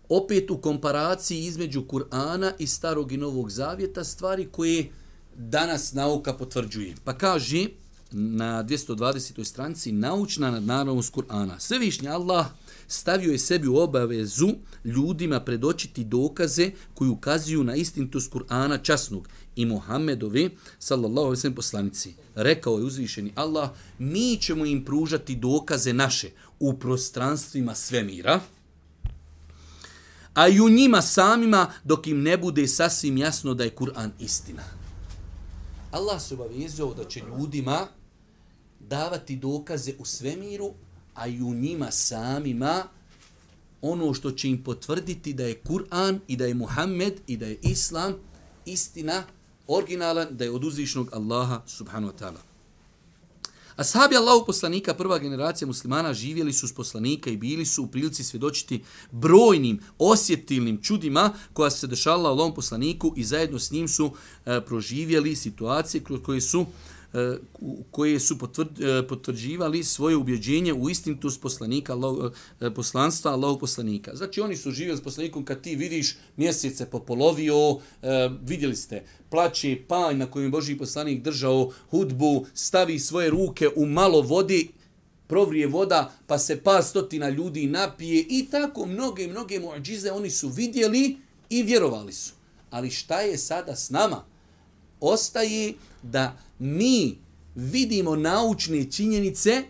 opet u komparaciji između Kur'ana i Starog i Novog Zavjeta stvari koje danas nauka potvrđuje. Pa kaže na 220. stranici naučna nadnaravnost Kur'ana. Svevišnji Allah stavio je sebi u obavezu ljudima predočiti dokaze koji ukazuju na istintost Kur'ana časnog i Muhammedove, sallallahu alaihi poslanici. Rekao je uzvišeni Allah, mi ćemo im pružati dokaze naše u prostranstvima svemira, a i u njima samima dok im ne bude sasvim jasno da je Kur'an istina. Allah se obavezao da će ljudima davati dokaze u svemiru, a i u njima samima ono što će im potvrditi da je Kur'an i da je Muhammed i da je Islam istina, originalan, da je od uzvišnog Allaha subhanahu wa ta'ala. Ashabi Allahu poslanika, prva generacija muslimana, živjeli su s poslanika i bili su u prilici svjedočiti brojnim, osjetilnim čudima koja se dešala Allahom poslaniku i zajedno s njim su e, proživjeli situacije kroz koje su E, E, koje su e, potvrđivali svoje ubjeđenje u istintost poslanika, e, poslanstva Allahog poslanika. Znači oni su živjeli s poslanikom kad ti vidiš mjesece popolovio, vidjeli ste, plaće panj na kojem je Boži poslanik držao hudbu, stavi svoje ruke u malo vodi, provrije voda, pa se par stotina ljudi napije i tako mnoge, mnoge muadžize oni su vidjeli i vjerovali su. Ali šta je sada s nama? Ostaje da mi vidimo naučne činjenice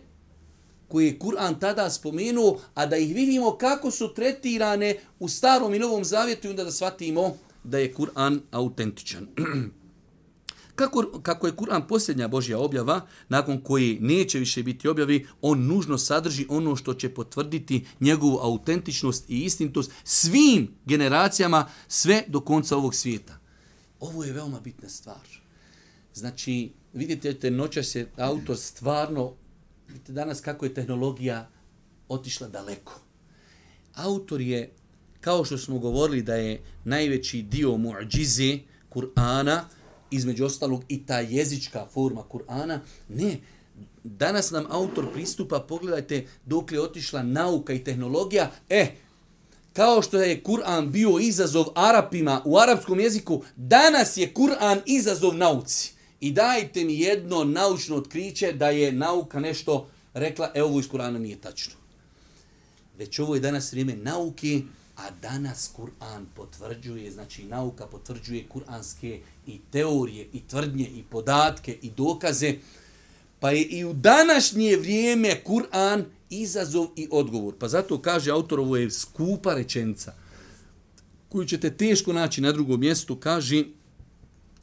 koje je Kur'an tada spomenuo, a da ih vidimo kako su tretirane u starom i novom zavjetu i onda da shvatimo da je Kur'an autentičan. Kako, kako je Kur'an posljednja Božja objava, nakon koji neće više biti objavi, on nužno sadrži ono što će potvrditi njegovu autentičnost i istintost svim generacijama sve do konca ovog svijeta. Ovo je veoma bitna stvar. Znači, vidite, te noća se autor stvarno, vidite danas kako je tehnologija otišla daleko. Autor je, kao što smo govorili da je najveći dio mu'đize Kur'ana, između ostalog i ta jezička forma Kur'ana, ne, danas nam autor pristupa, pogledajte dok je otišla nauka i tehnologija, e, kao što je Kur'an bio izazov Arapima u arapskom jeziku, danas je Kur'an izazov nauci i dajte mi jedno naučno otkriće da je nauka nešto rekla, evo ovo iz Kur'ana nije tačno. Već ovo je danas vrijeme nauke, a danas Kur'an potvrđuje, znači nauka potvrđuje kur'anske i teorije, i tvrdnje, i podatke, i dokaze. Pa je i u današnje vrijeme Kur'an izazov i odgovor. Pa zato kaže autor, ovo je skupa rečenica koju ćete teško naći na drugom mjestu, kaže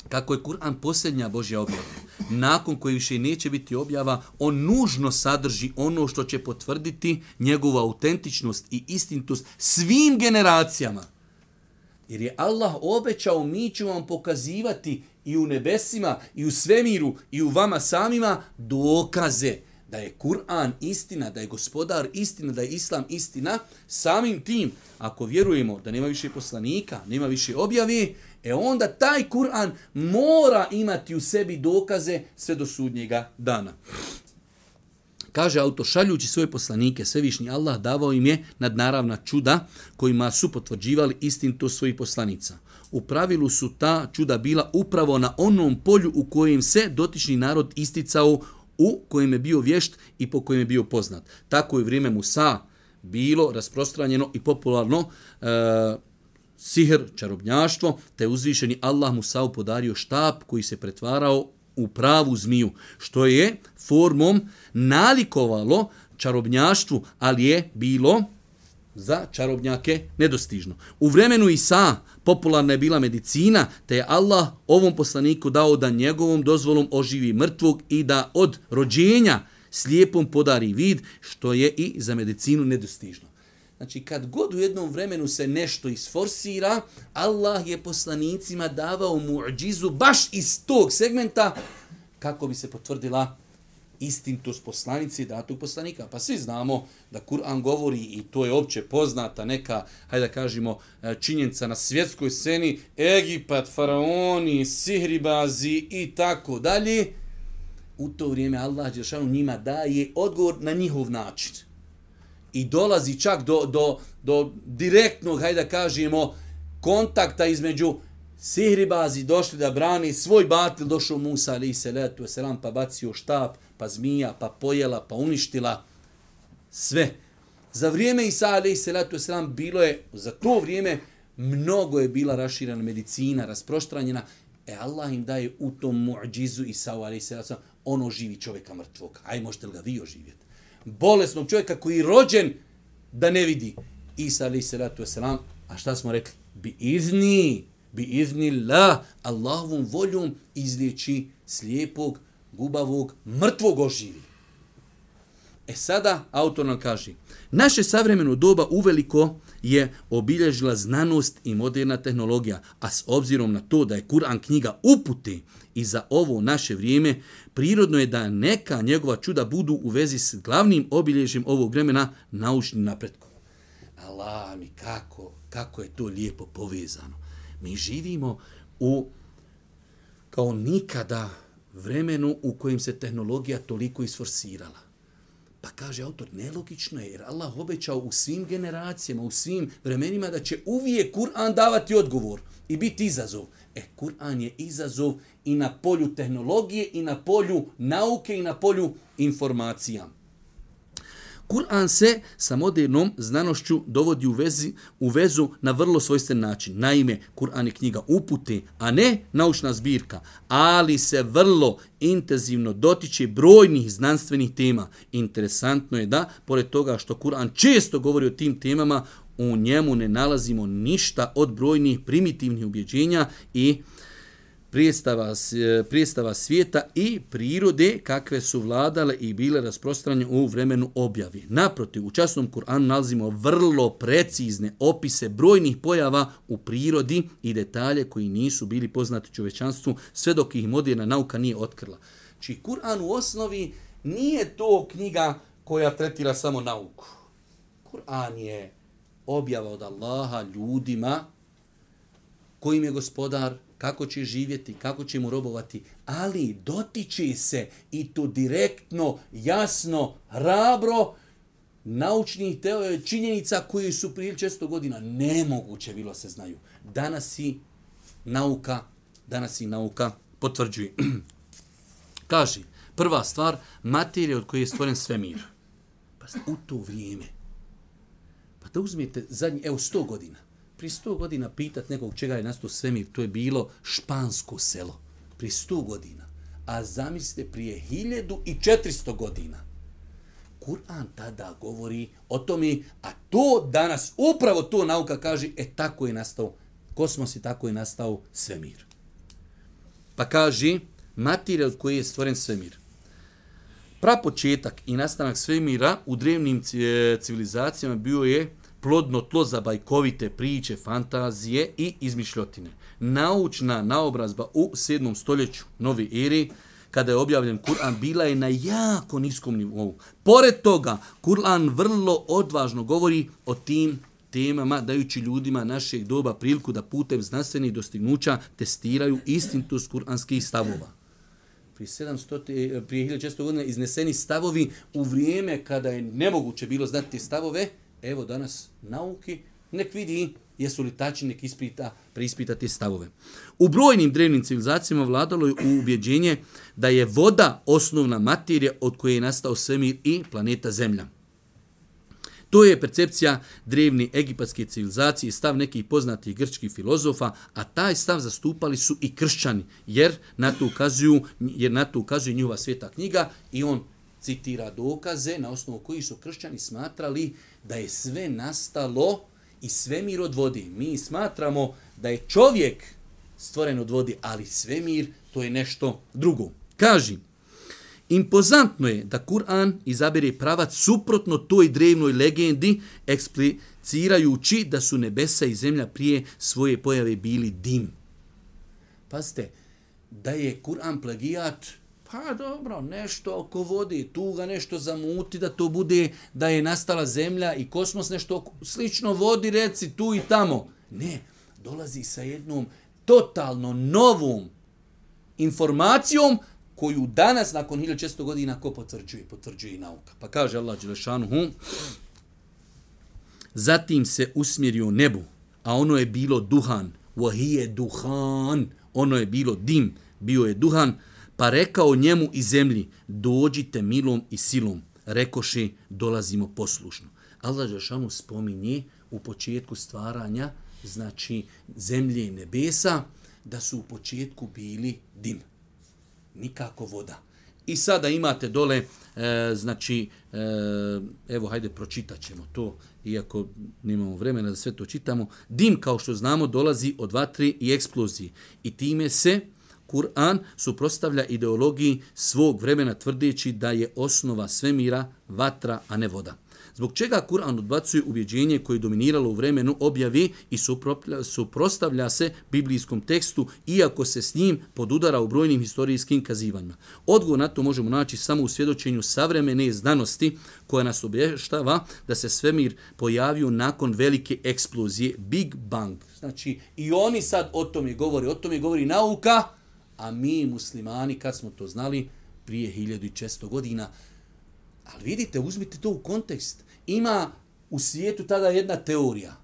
kako je Kur'an posljednja Božja objava, nakon koje više neće biti objava, on nužno sadrži ono što će potvrditi njegovu autentičnost i istinitost svim generacijama. Jer je Allah obećao, mi ću vam pokazivati i u nebesima, i u svemiru, i u vama samima dokaze da je Kur'an istina, da je gospodar istina, da je Islam istina, samim tim, ako vjerujemo da nema više poslanika, nema više objavi, e onda taj Kur'an mora imati u sebi dokaze sve do sudnjega dana. Kaže auto, šaljući svoje poslanike, svevišnji Allah davao im je nadnaravna čuda kojima su potvrđivali istinto svojih poslanica. U pravilu su ta čuda bila upravo na onom polju u kojem se dotični narod isticao u kojem je bio vješt i po kojem je bio poznat. Tako je vrijeme Musa bilo rasprostranjeno i popularno e, sihr, čarobnjaštvo, te uzvišeni Allah Musa podario štab koji se pretvarao u pravu zmiju, što je formom nalikovalo čarobnjaštvu, ali je bilo za čarobnjake nedostižno. U vremenu Isa popularna je bila medicina, te je Allah ovom poslaniku dao da njegovom dozvolom oživi mrtvog i da od rođenja slijepom podari vid, što je i za medicinu nedostižno. Znači, kad god u jednom vremenu se nešto isforsira, Allah je poslanicima davao muđizu baš iz tog segmenta kako bi se potvrdila istintost poslanici datog poslanika. Pa svi znamo da Kur'an govori i to je opće poznata neka, hajde da kažemo, e, činjenica na svjetskoj sceni, Egipat, faraoni, sihribazi i tako dalje. U to vrijeme Allah Đeršanu njima daje odgovor na njihov način. I dolazi čak do, do, do direktnog, hajde da kažemo, kontakta između sihribazi došli da brani svoj batil, došao Musa ali se letu selam pa bacio štap, pa zmija, pa pojela, pa uništila sve. Za vrijeme Isa ali se letu selam bilo je, za to vrijeme mnogo je bila raširana medicina, rasproštranjena, e Allah im daje u tom muđizu Isa ali se letu ono živi čovjeka mrtvog. Aj možete li ga vi oživjeti? Bolesnog čovjeka koji je rođen da ne vidi. Isa alaih salatu wasalam, selam, a šta smo rekli? Bi izni, bi izni la, Allahovom voljom izliječi slijepog, gubavog, mrtvog oživi. E sada autor nam kaže, naše savremeno doba uveliko je obilježila znanost i moderna tehnologija, a s obzirom na to da je Kur'an knjiga upute i za ovo naše vrijeme, prirodno je da neka njegova čuda budu u vezi s glavnim obilježjem ovog vremena naučnim napretkom. Allah mi kako, kako je to lijepo povezano. Mi živimo u kao nikada vremenu u kojem se tehnologija toliko isforsirala. Pa kaže autor, nelogično je, jer Allah obećao u svim generacijama, u svim vremenima da će uvijek Kur'an davati odgovor i biti izazov. E, Kur'an je izazov i na polju tehnologije, i na polju nauke, i na polju informacija. Kur'an se sa modernom znanošću dovodi u, vezi, u vezu na vrlo svojstven način. Naime, Kur'an je knjiga upute, a ne naučna zbirka, ali se vrlo intenzivno dotiče brojnih znanstvenih tema. Interesantno je da, pored toga što Kur'an često govori o tim temama, u njemu ne nalazimo ništa od brojnih primitivnih ubjeđenja i prijestava, e, prijestava svijeta i prirode kakve su vladale i bile rasprostranje u vremenu objavi. Naprotiv, u časnom Kur'anu nalazimo vrlo precizne opise brojnih pojava u prirodi i detalje koji nisu bili poznati čovečanstvu sve dok ih moderna nauka nije otkrila. Či znači, Kur'an u osnovi nije to knjiga koja tretira samo nauku. Kur'an je objava od Allaha ljudima kojim je gospodar, kako će živjeti, kako će mu robovati, ali dotiče se i to direktno, jasno, hrabro, naučnih teo, e, činjenica koje su prije često godina nemoguće bilo se znaju. Danas i nauka, danas i nauka potvrđuje. Kaže, prva stvar, materija od koje je stvoren svemir. Pa u to vrijeme, pa da uzmijete zadnji, evo, sto godina, pri 100 godina pitat nekog čega je nastao svemir, to je bilo špansko selo. Pri 100 godina. A zamislite prije 1400 godina. Kur'an tada govori o tome, a to danas, upravo to nauka kaže, e tako je nastao kosmos i tako je nastao svemir. Pa kaže, materija od koje je stvoren svemir. Prapočetak i nastanak svemira u drevnim civilizacijama bio je plodno tlo za bajkovite priče, fantazije i izmišljotine. Naučna naobrazba u 7. stoljeću nove ere, kada je objavljen Kur'an, bila je na jako niskom nivou. Pored toga, Kur'an vrlo odvažno govori o tim temama, dajući ljudima našeg doba priliku da putem znanstvenih dostignuća testiraju istintost kuranskih stavova. Prije 700, prije 1600 godina izneseni stavovi u vrijeme kada je nemoguće bilo znati stavove, evo danas nauki, nek vidi jesu li tačni, nek ispita, preispita te stavove. U brojnim drevnim civilizacijama vladalo je u ubjeđenje da je voda osnovna materija od koje je nastao svemir i planeta Zemlja. To je percepcija drevne egipatske civilizacije i stav nekih poznatih grčkih filozofa, a taj stav zastupali su i kršćani, jer na to ukazuju, jer na to ukazuje njihova sveta knjiga i on citira dokaze na osnovu koji su kršćani smatrali da je sve nastalo i svemir od vodi. Mi smatramo da je čovjek stvoren od vodi, ali svemir to je nešto drugo. Kaži, impozantno je da Kur'an izabere pravac suprotno toj drevnoj legendi, eksplicirajući da su nebesa i zemlja prije svoje pojave bili dim. Pazite, da je Kur'an plagijat, pa dobro, nešto oko vode, tu ga nešto zamuti da to bude, da je nastala zemlja i kosmos nešto slično vodi, reci tu i tamo. Ne, dolazi sa jednom totalno novom informacijom koju danas, nakon 1600 godina, ko potvrđuje? Potvrđuje i nauka. Pa kaže Allah Đelešanuhu, zatim se usmjerio nebu, a ono je bilo duhan, wahije duhan, ono je bilo dim, bio je duhan, pa rekao njemu i zemlji, dođite milom i silom. Rekoše, dolazimo poslušno. Allah Žešanu spominje u početku stvaranja, znači zemlje i nebesa, da su u početku bili dim. Nikako voda. I sada imate dole, e, znači, e, evo, hajde, pročitat ćemo to, iako nemamo vremena da sve to čitamo. Dim, kao što znamo, dolazi od vatri i eksplozije. I time se, Kur'an suprostavlja ideologiji svog vremena tvrdeći da je osnova svemira vatra, a ne voda. Zbog čega Kur'an odbacuje ubjeđenje koje je dominiralo u vremenu objavi i suprostavlja se biblijskom tekstu, iako se s njim podudara u brojnim historijskim kazivanjima. Odgovor na to možemo naći samo u svjedočenju savremene znanosti koja nas obještava da se svemir pojavio nakon velike eksplozije Big Bang. Znači, i oni sad o tome govori, o tome govori nauka, a mi muslimani, kad smo to znali, prije 1600 godina, ali vidite, uzmite to u kontekst. Ima u svijetu tada jedna teorija.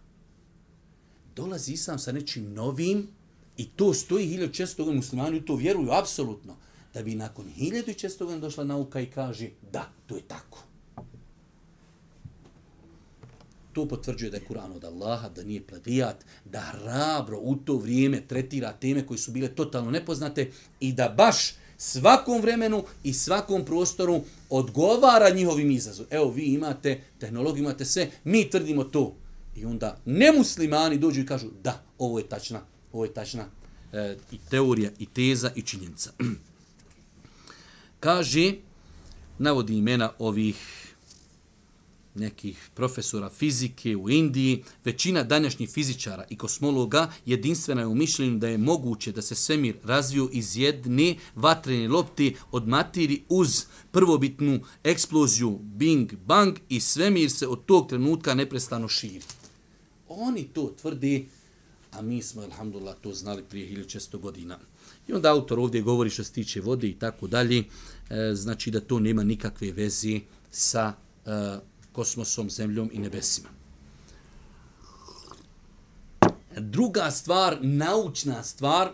Dolazi islam sa nečim novim i to stoji 1600 godina, muslimani u to vjeruju apsolutno, da bi nakon 1600 godina došla nauka i kaže da, to je tako. To potvrđuje da je Kur'an od Allaha, da nije plagijat, da hrabro u to vrijeme tretira teme koje su bile totalno nepoznate i da baš svakom vremenu i svakom prostoru odgovara njihovim izazom. Evo, vi imate tehnologiju, imate sve, mi tvrdimo to. I onda nemuslimani dođu i kažu da, ovo je tačna, ovo je tačna e, i teorija, i teza, i činjenica. Kaže, navodi imena ovih nekih profesora fizike u Indiji, većina današnjih fizičara i kosmologa jedinstvena je u mišljenju da je moguće da se svemir razviju iz jedne vatrene lopte od materi uz prvobitnu eksploziju Bing Bang i svemir se od tog trenutka neprestano širi. Oni to tvrdi, a mi smo, alhamdulillah, to znali prije 1600 godina. I onda autor ovdje govori što se tiče vode i tako dalje, e, znači da to nema nikakve veze sa e, kosmosom, zemljom i nebesima. Druga stvar, naučna stvar,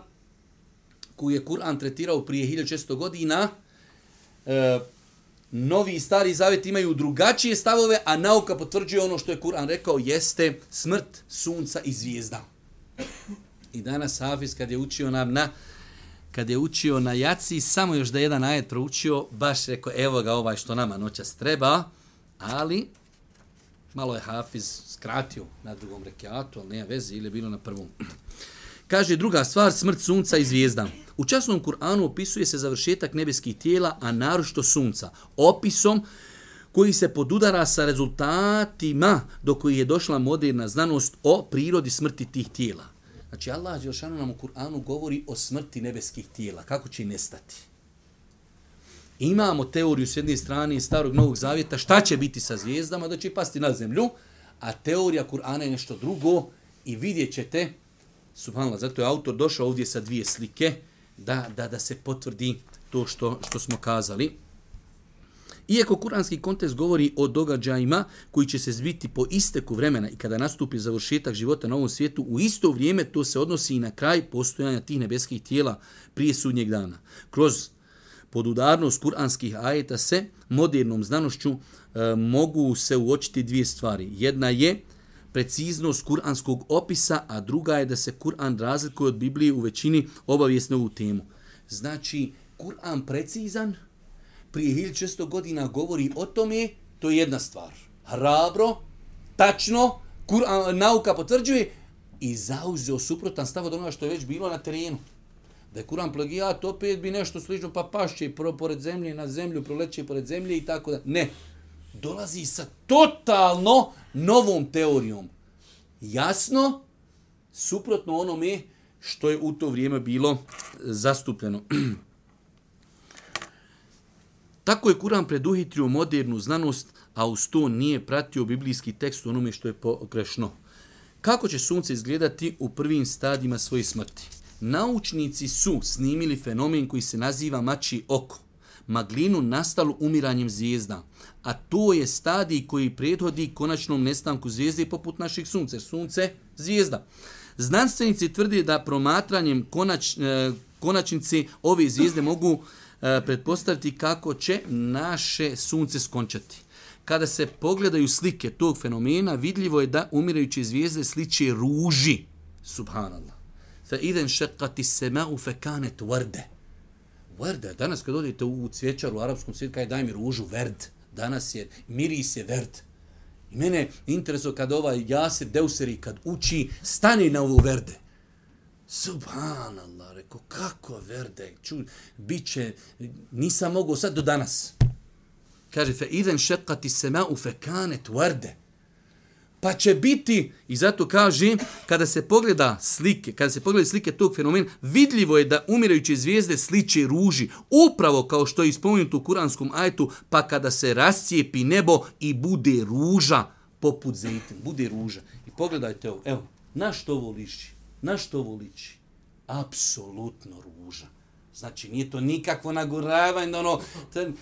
koju je Kur'an tretirao prije 1600 godina, e, novi i stari zavet imaju drugačije stavove, a nauka potvrđuje ono što je Kur'an rekao, jeste smrt sunca i zvijezda. I danas Hafiz kad je učio nam na kad je učio na jaci, samo još da jedan ajet proučio, baš rekao, evo ga ovaj što nama noćas treba, Ali, malo je Hafiz skratio na drugom rekiatu, ali nema veze, ili je bilo na prvom. Kaže druga stvar, smrt sunca i zvijezda. U časnom Kur'anu opisuje se završetak nebeskih tijela, a narošto sunca. Opisom koji se podudara sa rezultatima do koji je došla moderna znanost o prirodi smrti tih tijela. Znači, Allah Đelšanu nam u Kur'anu govori o smrti nebeskih tijela. Kako će i nestati? Imamo teoriju s jedne strane starog Novog Zavjeta šta će biti sa zvijezdama, da će pasti na zemlju, a teorija Kur'ana je nešto drugo i vidjet ćete, subhanallah, zato je autor došao ovdje sa dvije slike, da, da, da se potvrdi to što, što smo kazali. Iako kuranski kontekst govori o događajima koji će se zbiti po isteku vremena i kada nastupi završetak života na ovom svijetu, u isto vrijeme to se odnosi i na kraj postojanja tih nebeskih tijela prije sudnjeg dana. Kroz podudarnost kuranskih ajeta se modernom znanošću e, mogu se uočiti dvije stvari. Jedna je preciznost kuranskog opisa, a druga je da se Kur'an razlikuje od Biblije u većini obavijesne ovu temu. Znači, Kur'an precizan, prije 1600 godina govori o tome, to je jedna stvar. Hrabro, tačno, Kur'an, nauka potvrđuje i zauzeo suprotan stav od onoga što je već bilo na terenu. Da je Kur'an plagijat, opet bi nešto slično, pa pašće pored zemlje, na zemlju, proleće pored zemlje i tako da. Ne, dolazi sa totalno novom teorijom. Jasno, suprotno onome što je u to vrijeme bilo zastupljeno. Tako je Kur'an preduhitrio modernu znanost, a uz to nije pratio biblijski tekst u onome što je pogrešno. Kako će sunce izgledati u prvim stadima svoje smrti? Naučnici su snimili fenomen koji se naziva mači oko, maglinu nastalu umiranjem zvijezda, a to je stadij koji prethodi konačnom nestanku zvijezde poput naših sunce. Sunce, zvijezda. Znanstvenici tvrdi da promatranjem konač, e, konačnici ove zvijezde mogu e, pretpostaviti kako će naše sunce skončati. Kada se pogledaju slike tog fenomena, vidljivo je da umirajuće zvijezde sliče ruži. Subhanallah fa idhen šekati sema'u fe kanet vrde. Vrde, danas kad odete u cvjećaru u arapskom svijetu, kaj daj mi ružu, verd. Danas je, miris je verd. I mene interesuje kad ovaj Jasir Deuseri, kad uči, stani na ovu verde. Subhanallah, reko, kako verde, ču, bit će, nisam mogao sad do danas. Kaže, fe idem šekati sema'u fe kanet vrde pa će biti, i zato kaže, kada se pogleda slike, kada se pogleda slike tog fenomena, vidljivo je da umirajuće zvijezde sliče ruži, upravo kao što je ispomenuto u kuranskom ajetu, pa kada se rascijepi nebo i bude ruža poput zetim, bude ruža. I pogledajte ovo, evo, na što ovo liči? Na što ovo liči? Apsolutno ruža. Znači, nije to nikakvo naguravanje, ono, ten,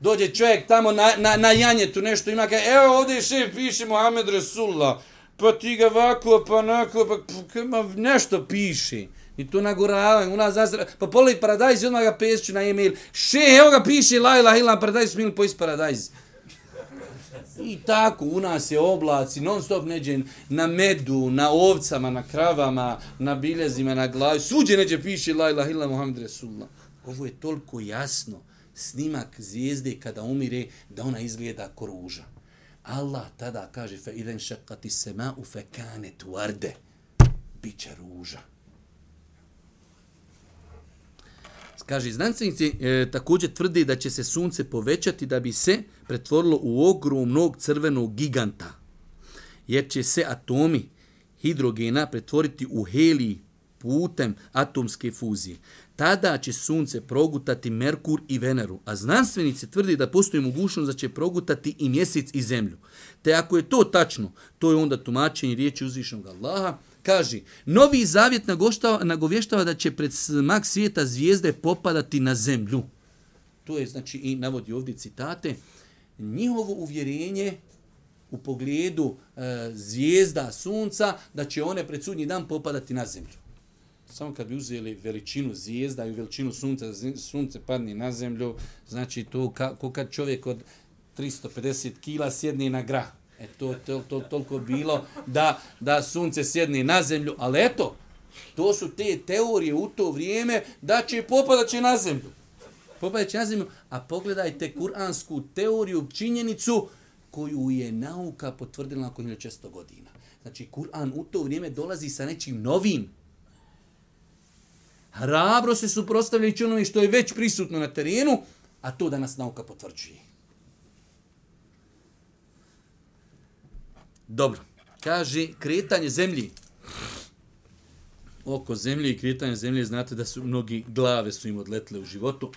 dođe čovjek tamo na, na, na janjetu nešto ima kaže, evo ovdje je šef, piše Mohamed Resulullah, pa ti ga ovako, pa onako, pa, pa nešto piše. I to naguravaju, u nas zasra, pa poli paradajz i odmah ga pesću na e-mail. Še, evo ga piše, la ila ila paradajz, mil pojist paradajz. I tako, u nas je oblaci, non stop neđe na medu, na ovcama, na kravama, na biljezima, na glavi. Suđe neđe piše, la ila ila Muhammed Resulullah. Ovo je toliko jasno snimak zvijezde kada umire da ona izgleda ko ruža. Allah tada kaže fa idan shaqqati sama'u fa kanat warda. Biće ruža. Kaže, znanstvenici e, također tvrdi da će se sunce povećati da bi se pretvorilo u ogromnog crvenog giganta. Jer će se atomi hidrogena pretvoriti u helij putem atomske fuzije tada će sunce progutati Merkur i Veneru, a znanstvenici tvrdi da postoji mogućnost da će progutati i mjesec i zemlju. Te ako je to tačno, to je onda tumačenje riječi uzvišnog Allaha, kaže, novi zavjet nagovještava da će pred smak svijeta zvijezde popadati na zemlju. To je, znači, i navodi ovdje citate, njihovo uvjerenje u pogledu e, zvijezda sunca, da će one pred sudnji dan popadati na zemlju samo kad bi uzeli veličinu zvijezda i veličinu sunca, sunce padne na zemlju, znači to kako kad čovjek od 350 kila sjedne na grah. E to to, to, toliko bilo da, da sunce sjedne na zemlju, ali eto, to su te teorije u to vrijeme da će popadat će na zemlju. Popadat će na zemlju, a pogledajte kuransku teoriju, činjenicu koju je nauka potvrdila nakon 1600 godina. Znači, Kur'an u to vrijeme dolazi sa nečim novim. Hrabro se suprostavljajući onome što je već prisutno na terenu, a to danas nauka potvrđuje. Dobro. Kaže, kretanje zemlji. Oko zemlje i kretanje zemlje, znate da su mnogi glave su im odletle u životu.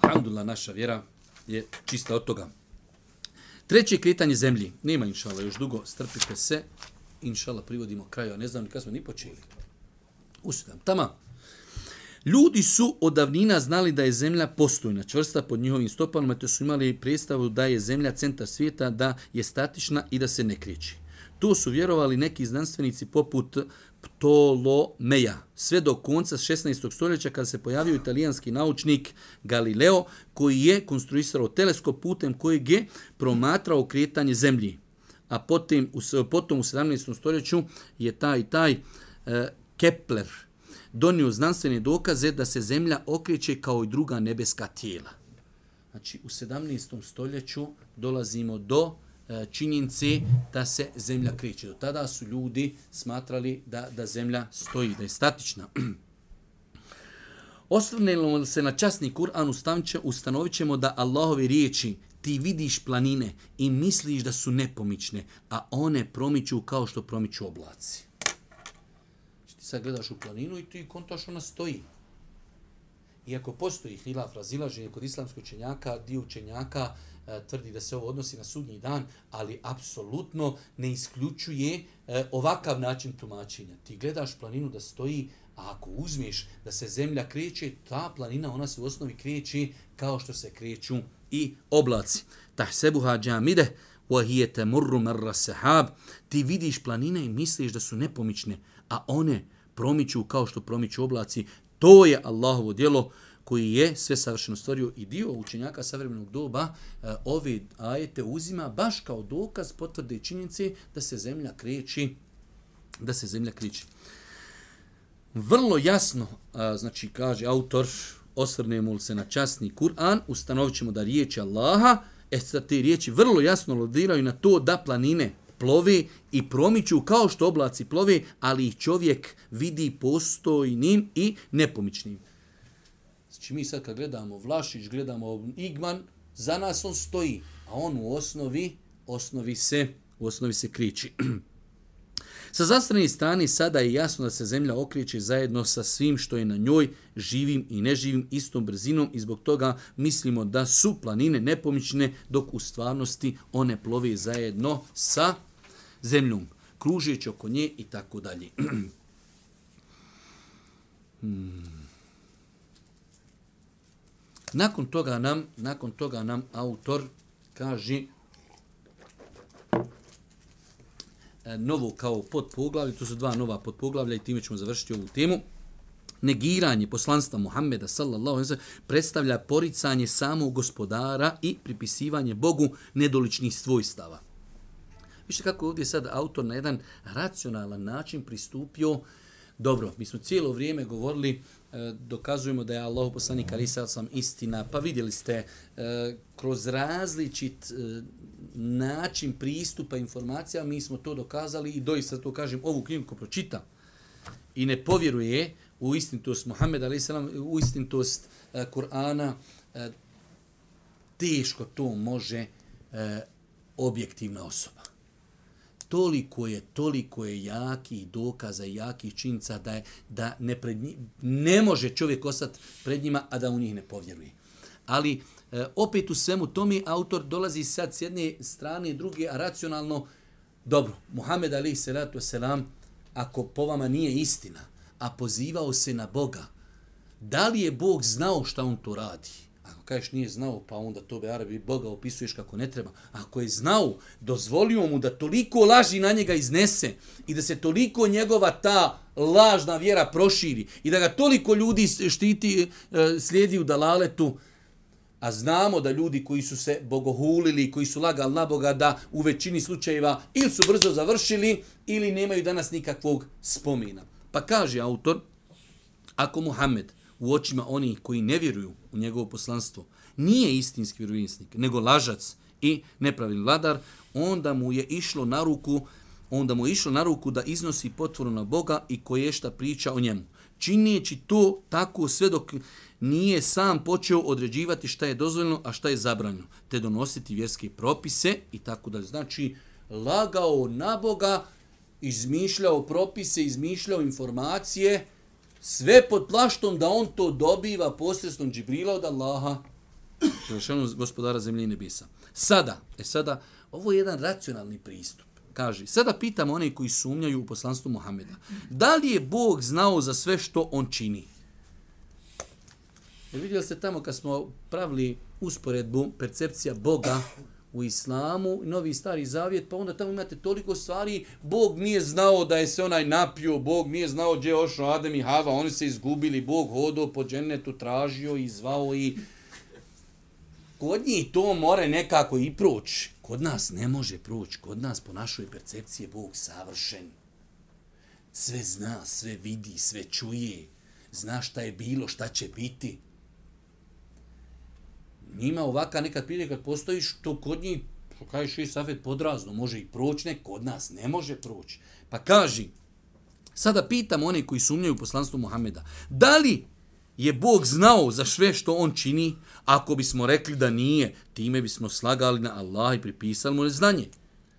Alhamdulillah, naša vjera je čista od toga. Treće kretanje zemlji. Nema inšala, još dugo, strpite se. Inšala, privodimo kraju, a ne znam ni kada smo ni počeli. Usidam, Tamam. Ljudi su od davnina znali da je zemlja postojna, čvrsta pod njihovim stopalima, te su imali predstavu da je zemlja centar svijeta, da je statična i da se ne kriči. To su vjerovali neki znanstvenici poput Ptolomeja. Sve do konca 16. stoljeća kada se pojavio italijanski naučnik Galileo koji je konstruisao teleskop putem kojeg je promatrao kretanje zemlji. A potom, potom u 17. stoljeću je taj taj e, Kepler donio znanstvene dokaze da se zemlja okreće kao i druga nebeska tijela. Znači, u 17. stoljeću dolazimo do e, činjenice da se zemlja kreće. Do tada su ljudi smatrali da, da zemlja stoji, da je statična. Osvrnemo se na časni Kur'an, ustanovit ćemo da Allahove riječi ti vidiš planine i misliš da su nepomične, a one promiču kao što promiču oblaci sad gledaš u planinu i ti kontaš ona stoji. Iako postoji hilaf razilaženje kod islamskog učenjaka, dio učenjaka e, tvrdi da se ovo odnosi na sudnji dan, ali apsolutno ne isključuje e, ovakav način tumačenja. Ti gledaš planinu da stoji, a ako uzmeš da se zemlja kreće, ta planina ona se u osnovi kreće kao što se kreću i oblaci. Tahsebuha džamide, wa hiya tamurru marra sahab. Ti vidiš planine i misliš da su nepomične, a one promiču kao što promiču oblaci. To je Allahovo djelo koji je sve savršeno stvorio i dio učenjaka savremenog doba e, ove ajete uzima baš kao dokaz potvrde činjenice da se zemlja kreći da se zemlja kreći. Vrlo jasno, e, znači kaže autor, osvrnemo se na časni Kur'an, ustanovit ćemo da riječi Allaha, e sad te riječi vrlo jasno lodiraju na to da planine plove i promiču kao što oblaci plove, ali ih čovjek vidi postojnim i nepomičnim. Znači mi sad kad gledamo Vlašić, gledamo Igman, za nas on stoji, a on u osnovi, osnovi se, u osnovi se kriči. Sa zastrane strane sada je jasno da se zemlja okreće zajedno sa svim što je na njoj, živim i neživim, istom brzinom i zbog toga mislimo da su planine nepomične, dok u stvarnosti one plove zajedno sa zemljom, kružeći oko nje i tako dalje. Hmm. Nakon toga nam, nakon toga nam autor kaže E, E, novo kao podpoglavlje, to su dva nova podpoglavlja i time ćemo završiti ovu temu. Negiranje poslanstva Muhammeda sallallahu alejhi ve predstavlja poricanje samog gospodara i pripisivanje Bogu nedoličnih svojstava. Više kako ovdje sad autor na jedan racionalan način pristupio Dobro, mi smo cijelo vrijeme govorili, e, dokazujemo da je Allah poslanik ali sam istina, pa vidjeli ste e, kroz različit način pristupa informacija, mi smo to dokazali i doista to kažem, ovu knjigu ko pročita i ne povjeruje u istinitost Muhammeda ali salam, u istinitost e, Kur'ana, e, teško to može e, objektivna osoba toliko je, toliko je jaki dokaza jaki činca da je, da ne, pred njih, ne može čovjek ostati pred njima, a da u njih ne povjeruje. Ali e, opet u svemu tome autor dolazi sad s jedne strane i druge, a racionalno, dobro, Muhammed Ali salatu selam, ako po vama nije istina, a pozivao se na Boga, da li je Bog znao šta on to radi? Ako kažeš nije znao, pa onda to be Arabi Boga opisuješ kako ne treba. Ako je znao, dozvolio mu da toliko laži na njega iznese i da se toliko njegova ta lažna vjera proširi i da ga toliko ljudi štiti, e, slijedi u dalaletu, a znamo da ljudi koji su se bogohulili, koji su lagali na Boga, da u većini slučajeva ili su brzo završili ili nemaju danas nikakvog spomina. Pa kaže autor, ako Muhammed u očima onih koji ne vjeruju u njegovo poslanstvo, nije istinski vjerovijesnik, nego lažac i nepravilni vladar, onda mu je išlo na ruku onda mu je išlo na ruku da iznosi potvoru na Boga i koje šta priča o njemu. Činijeći to tako sve dok nije sam počeo određivati šta je dozvoljeno, a šta je zabranjeno, te donositi vjerske propise i tako dalje. Znači, lagao na Boga, izmišljao propise, izmišljao informacije, sve pod plaštom da on to dobiva posredstvom Džibrila od Allaha, Želešanu gospodara zemlje i nebisa. Sada, e sada, ovo je jedan racionalni pristup. Kaže, sada pitamo one koji sumnjaju u poslanstvu Muhameda. Da li je Bog znao za sve što on čini? E, Vidjeli ste tamo kad smo pravili usporedbu percepcija Boga u islamu, novi i stari zavjet, pa onda tamo imate toliko stvari, Bog nije znao da je se onaj napio, Bog nije znao gdje je ošao Adem i Hava, oni se izgubili, Bog hodao po džennetu, tražio i zvao i... Kod njih to more nekako i proći. Kod nas ne može proći, kod nas po našoj percepciji je Bog savršen. Sve zna, sve vidi, sve čuje, zna šta je bilo, šta će biti njima ovaka nekad prije kad postojiš, to kod njih, kaj še safet podrazno, može i proći, ne, kod nas ne može proći. Pa kaži, sada pitam one koji sumnjaju u poslanstvo Muhameda, da li je Bog znao za sve što on čini, ako bismo rekli da nije, time bismo slagali na Allah i pripisali mu neznanje.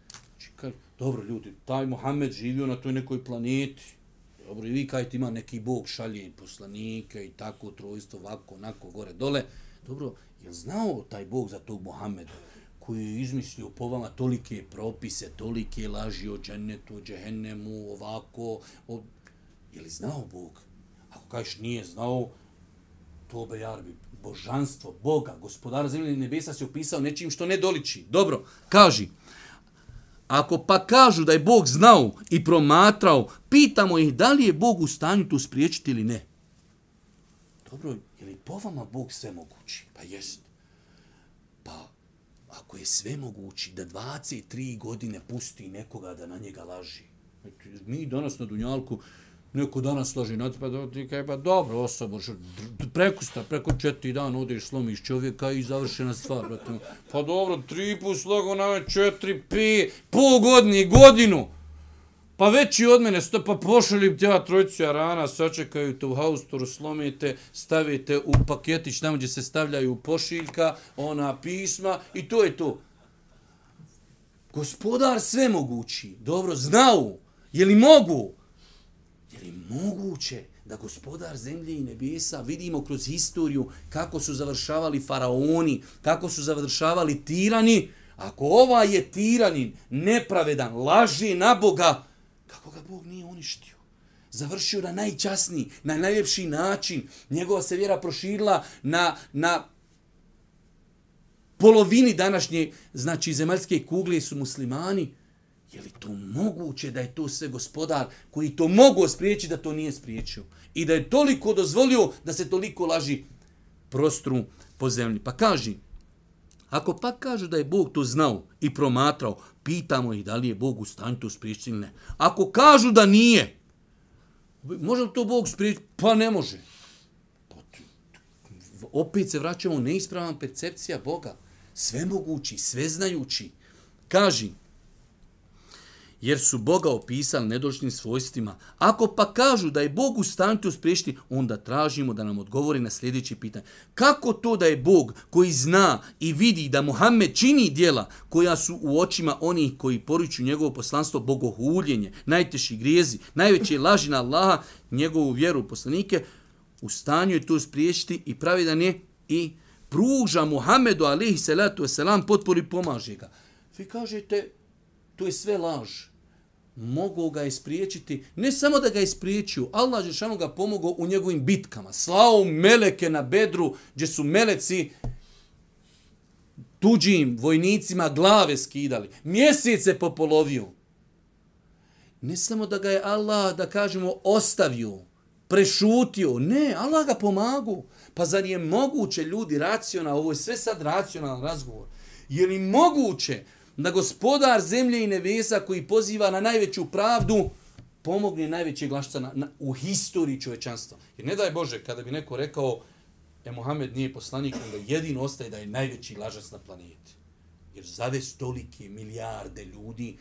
Znači, Čekaj, dobro ljudi, taj Muhammed živio na toj nekoj planeti, dobro, i vi kajte ima neki Bog šalje i poslanike i tako, trojstvo, ovako, onako, gore, dole, dobro, Je znao taj Bog za tog Mohameda koji je izmislio po vama tolike propise, tolike laži o džennetu, o džehennemu, ovako, o... je li znao Bog? Ako kažeš nije znao, to be jarbi, božanstvo Boga, gospodara zemlje i nebesa se opisao nečim što ne doliči. Dobro, kaži, ako pa kažu da je Bog znao i promatrao, pitamo ih da li je Bog u stanju tu spriječiti ili ne. Dobro, je li po vama Bog sve mogući? Pa jest. Pa, ako je sve mogući da 23 godine pusti nekoga da na njega laži. Mi danas na Dunjalku, neko danas složi na pa ti kaj, pa dobro, osobo, preko sta, preko četiri dana odeš, slomiš čovjeka i završena stvar. Brate. Pa dobro, tri put slogo na četiri, pi, pol godine, godinu. Pa veći od mene, sto, pa pošalim ti ja trojicu jarana, sačekaju te u haustoru, slomite, stavite u paketić tamo gdje se stavljaju pošiljka, ona pisma i to je to. Gospodar sve mogući, dobro, znao, je li mogu? Je li moguće da gospodar zemlje i nebesa vidimo kroz historiju kako su završavali faraoni, kako su završavali tirani, ako ova je tiranin, nepravedan, laži na Boga, Kako ga Bog nije uništio? Završio na najčasniji, na najljepši način. Njegova se vjera proširila na, na polovini današnje, znači zemaljske kugle su muslimani. Je li to moguće da je to sve gospodar koji to mogu spriječiti da to nije spriječio? I da je toliko dozvolio da se toliko laži prostru po zemlji. Pa kaži, Ako pa kažu da je Bog to znao i promatrao, pitamo ih da li je Bog u stanju to spriječiti ili ne. Ako kažu da nije, može li to Bog spriječiti? Pa ne može. Pa opet se vraćamo neispravan percepcija Boga. Svemogući, sveznajući. Kaži, jer su Boga opisali nedoličnim svojstvima. Ako pa kažu da je Bog u stanju to spriješiti, onda tražimo da nam odgovori na sljedeći pitanje. Kako to da je Bog koji zna i vidi da Muhammed čini dijela koja su u očima onih koji poruču njegovo poslanstvo bogohuljenje, najteši grijezi, najveće laži na Allaha, njegovu vjeru u poslanike, u stanju je to spriješiti i pravedan je i pruža Muhammedu alihi salatu wasalam potpori pomaže ga. Vi kažete, to je sve laž mogu ga ispriječiti, ne samo da ga ispriječio, Allah Žešanu ga pomogao u njegovim bitkama. Slao meleke na bedru, gdje su meleci tuđim vojnicima glave skidali. Mjesece popolovio. Ne samo da ga je Allah, da kažemo, ostavio, prešutio. Ne, Allah ga pomagu. Pa zar je moguće ljudi racionalno, ovo je sve sad racionalan razgovor, je li moguće da gospodar zemlje i nevesa koji poziva na najveću pravdu, pomogne najveće glašca na, na, u historiji čovečanstva. Jer ne daj Bože, kada bi neko rekao, e, Mohamed nije poslanik, onda jedino ostaje da je najveći lažac na planeti. Jer zave stolike milijarde ljudi,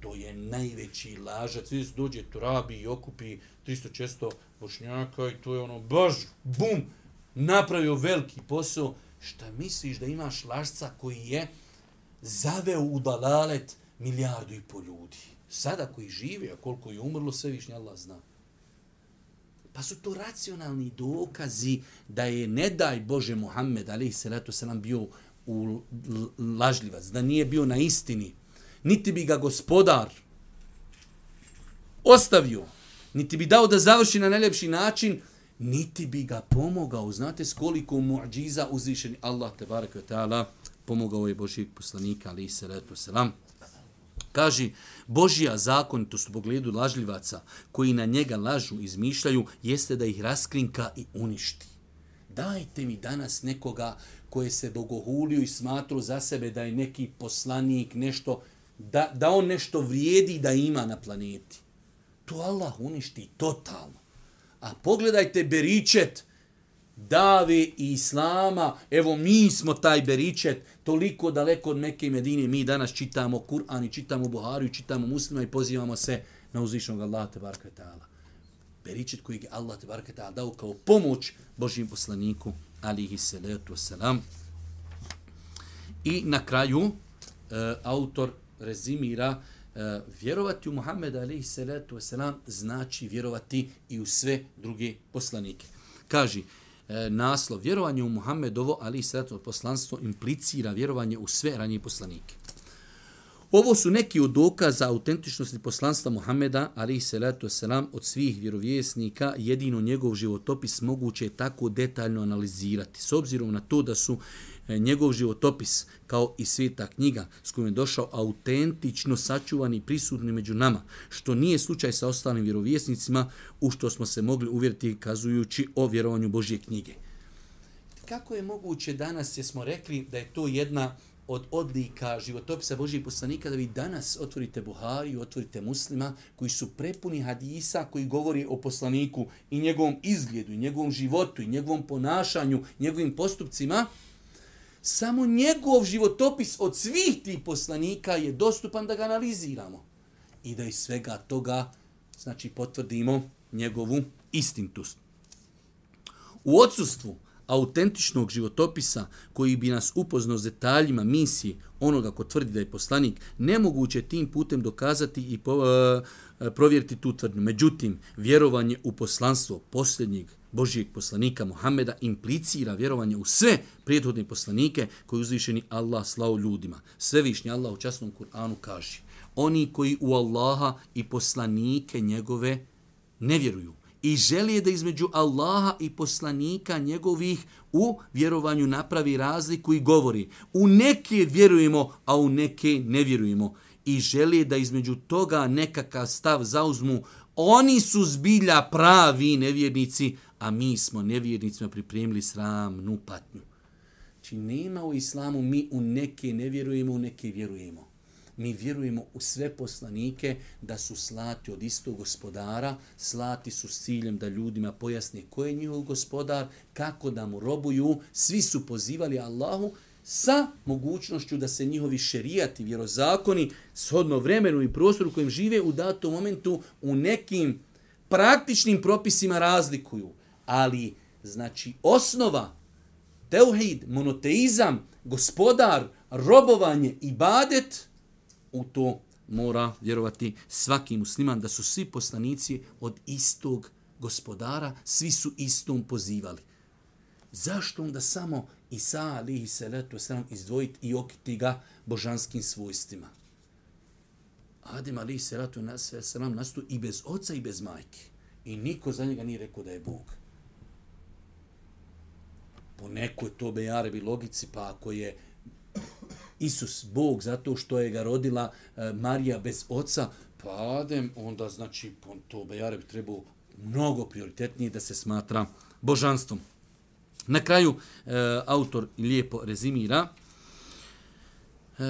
to je najveći lažac. Svi dođe Turabi i okupi 300 često bošnjaka i to je ono, baš, bum, napravio veliki posao. Šta misliš da imaš lažca koji je zaveo u dalalet milijardu i pol ljudi? Sada koji žive, a koliko je umrlo, sve višnja Allah zna. Pa su to racionalni dokazi da je, ne daj Bože, Muhammed, ali se leto se nam bio u lažljivac, da nije bio na istini, niti bi ga gospodar ostavio, niti bi dao da završi na najljepši način, niti bi ga pomogao. Znate s koliko muđiza uzvišeni Allah, te barek ta'ala, pomogao je Božijeg poslanika, ali se leto selam. Kaži, Božija zakonitost u pogledu lažljivaca koji na njega lažu, izmišljaju, jeste da ih raskrinka i uništi. Dajte mi danas nekoga koje se bogohulio i smatru za sebe da je neki poslanik, nešto, da, da on nešto vrijedi da ima na planeti. To Allah uništi totalno. A pogledajte Beričet, Dave i Islama, evo mi smo taj Beričet, toliko daleko od Mekke i Medine, mi danas čitamo Kur'an i čitamo Buhariju, čitamo muslima i pozivamo se na uzvišnog Allaha te barka ta'ala. Beričet koji je Allah te barka ta'ala dao kao pomoć Božim poslaniku, alihi salatu wasalam. I na kraju, e, autor rezimira, e, vjerovati u Muhammeda, alihi salatu wasalam, znači vjerovati i u sve druge poslanike. Kaži, e, naslov vjerovanje u Muhammedovo, ali i sretno poslanstvo, implicira vjerovanje u sve ranije poslanike. Ovo su neki od dokaza autentičnosti poslanstva Muhameda, ali i salatu selam od svih vjerovjesnika, jedino njegov životopis moguće je tako detaljno analizirati. S obzirom na to da su E, njegov životopis kao i sveta knjiga s kojom je došao autentično sačuvan i prisutni među nama, što nije slučaj sa ostalim vjerovjesnicima u što smo se mogli uvjeriti kazujući o vjerovanju Božje knjige. Kako je moguće danas, jesmo rekli da je to jedna od odlika životopisa Božijeg poslanika, da vi danas otvorite Buhari, otvorite muslima, koji su prepuni hadisa, koji govori o poslaniku i njegovom izgledu, i njegovom životu, i njegovom ponašanju, njegovim postupcima, samo njegov životopis od svih tih poslanika je dostupan da ga analiziramo. I da iz svega toga, znači, potvrdimo njegovu istintost. U odsustvu autentičnog životopisa koji bi nas upoznao s detaljima misije onoga ko tvrdi da je poslanik, nemoguće tim putem dokazati i po, e, e, provjeriti tu tvrdnju. Međutim, vjerovanje u poslanstvo posljednjeg Božijeg poslanika Muhameda implicira vjerovanje u sve prijethodne poslanike koji uzvišeni Allah slao ljudima. Svevišnji Allah u časnom Kur'anu kaže oni koji u Allaha i poslanike njegove ne vjeruju i želije da između Allaha i poslanika njegovih u vjerovanju napravi razliku i govori u neke vjerujemo, a u neke ne vjerujemo i želije da između toga nekakav stav zauzmu oni su zbilja pravi nevjernici, a mi smo nevjernicima pripremili sramnu patnju. Znači, nema u islamu, mi u neke ne vjerujemo, u neke vjerujemo. Mi vjerujemo u sve poslanike da su slati od istog gospodara, slati su s ciljem da ljudima pojasni ko je njihov gospodar, kako da mu robuju, svi su pozivali Allahu sa mogućnošću da se njihovi šerijati, vjerozakoni, shodno vremenu i prostoru u kojem žive u datom momentu u nekim praktičnim propisima razlikuju. Ali znači osnova teuhid, monoteizam, gospodar, robovanje i badet, u to mora vjerovati svaki musliman da su svi poslanici od istog gospodara, svi su istom pozivali. Zašto onda samo Isa alihi salatu wasalam izdvojiti i okiti ga božanskim svojstvima? Adem alihi salatu wasalam nastu i bez oca i bez majke. I niko za njega nije rekao da je Bog po nekoj to bejarevi logici, pa ako je Isus Bog zato što je ga rodila eh, Marija bez oca, pa Adem, onda znači po to bejarevi trebao mnogo prioritetnije da se smatra božanstvom. Na kraju e, autor lijepo rezimira e,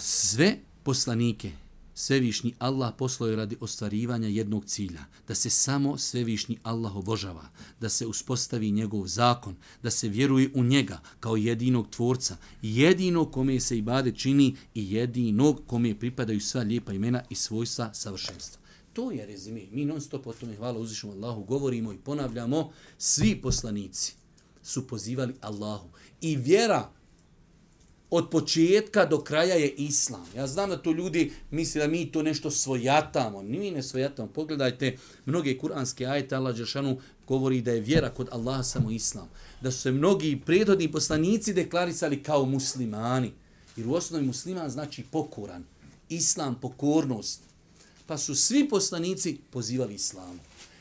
sve poslanike Svevišnji Allah poslao je radi ostvarivanja jednog cilja, da se samo Svevišnji Allah obožava, da se uspostavi njegov zakon, da se vjeruje u njega kao jedinog tvorca, jedinog kome se ibade čini i jedinog kome pripadaju sva lijepa imena i svojstva savršenstva. To je rezime. Mi non stop o tome hvala uzvišom Allahu govorimo i ponavljamo. Svi poslanici su pozivali Allahu. I vjera od početka do kraja je islam. Ja znam da to ljudi misle da mi to nešto svojatamo. Mi ne svojatamo. Pogledajte, mnoge kuranske ajete Allah Đeršanu govori da je vjera kod Allaha samo islam. Da su se mnogi prethodni poslanici deklarisali kao muslimani. Jer u osnovi musliman znači pokoran. Islam, pokornost. Pa su svi poslanici pozivali islamu.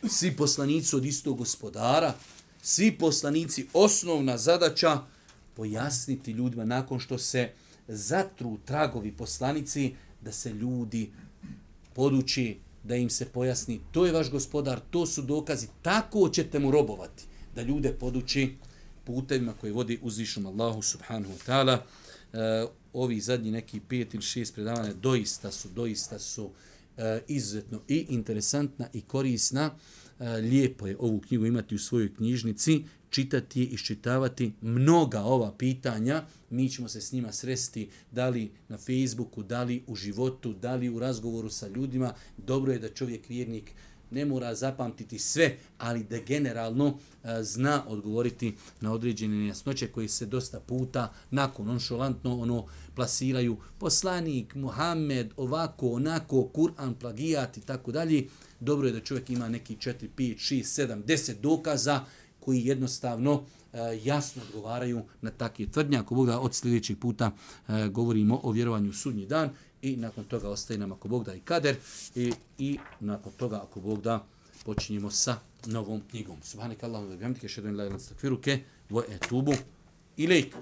Svi poslanici od istog gospodara, svi poslanici osnovna zadaća pojasniti ljudima nakon što se zatru tragovi poslanici da se ljudi poduči da im se pojasni to je vaš gospodar, to su dokazi, tako ćete mu robovati da ljude poduči putevima koje vodi uzvišom Allahu subhanahu wa ta'ala. E, ovi zadnji neki pet ili šest predavanja doista su, doista su e, izuzetno i interesantna i korisna. E, lijepo je ovu knjigu imati u svojoj knjižnici čitati i iščitavati mnoga ova pitanja, mi ćemo se s njima sresti da li na Facebooku, da li u životu, da li u razgovoru sa ljudima. Dobro je da čovjek vjernik ne mora zapamtiti sve, ali da generalno a, zna odgovoriti na određene nejasnoće koji se dosta puta nakon onšolantno ono plasiraju poslanik, Muhammed, ovako, onako, Kur'an, plagijat i tako dalje. Dobro je da čovjek ima neki 4, 5, 6, 7, 10 dokaza koji jednostavno e, jasno odgovaraju na takve tvrdnje. Ako Bog da od sljedećeg puta e, govorimo o vjerovanju u sudnji dan i nakon toga ostaje nam ako Bog da i kader i, i nakon toga ako Bog da počinjemo sa novom knjigom. Subhanak Allahumma wa bihamdika bihamdike, an la ilaha illa anta astaghfiruka wa atubu ilaik.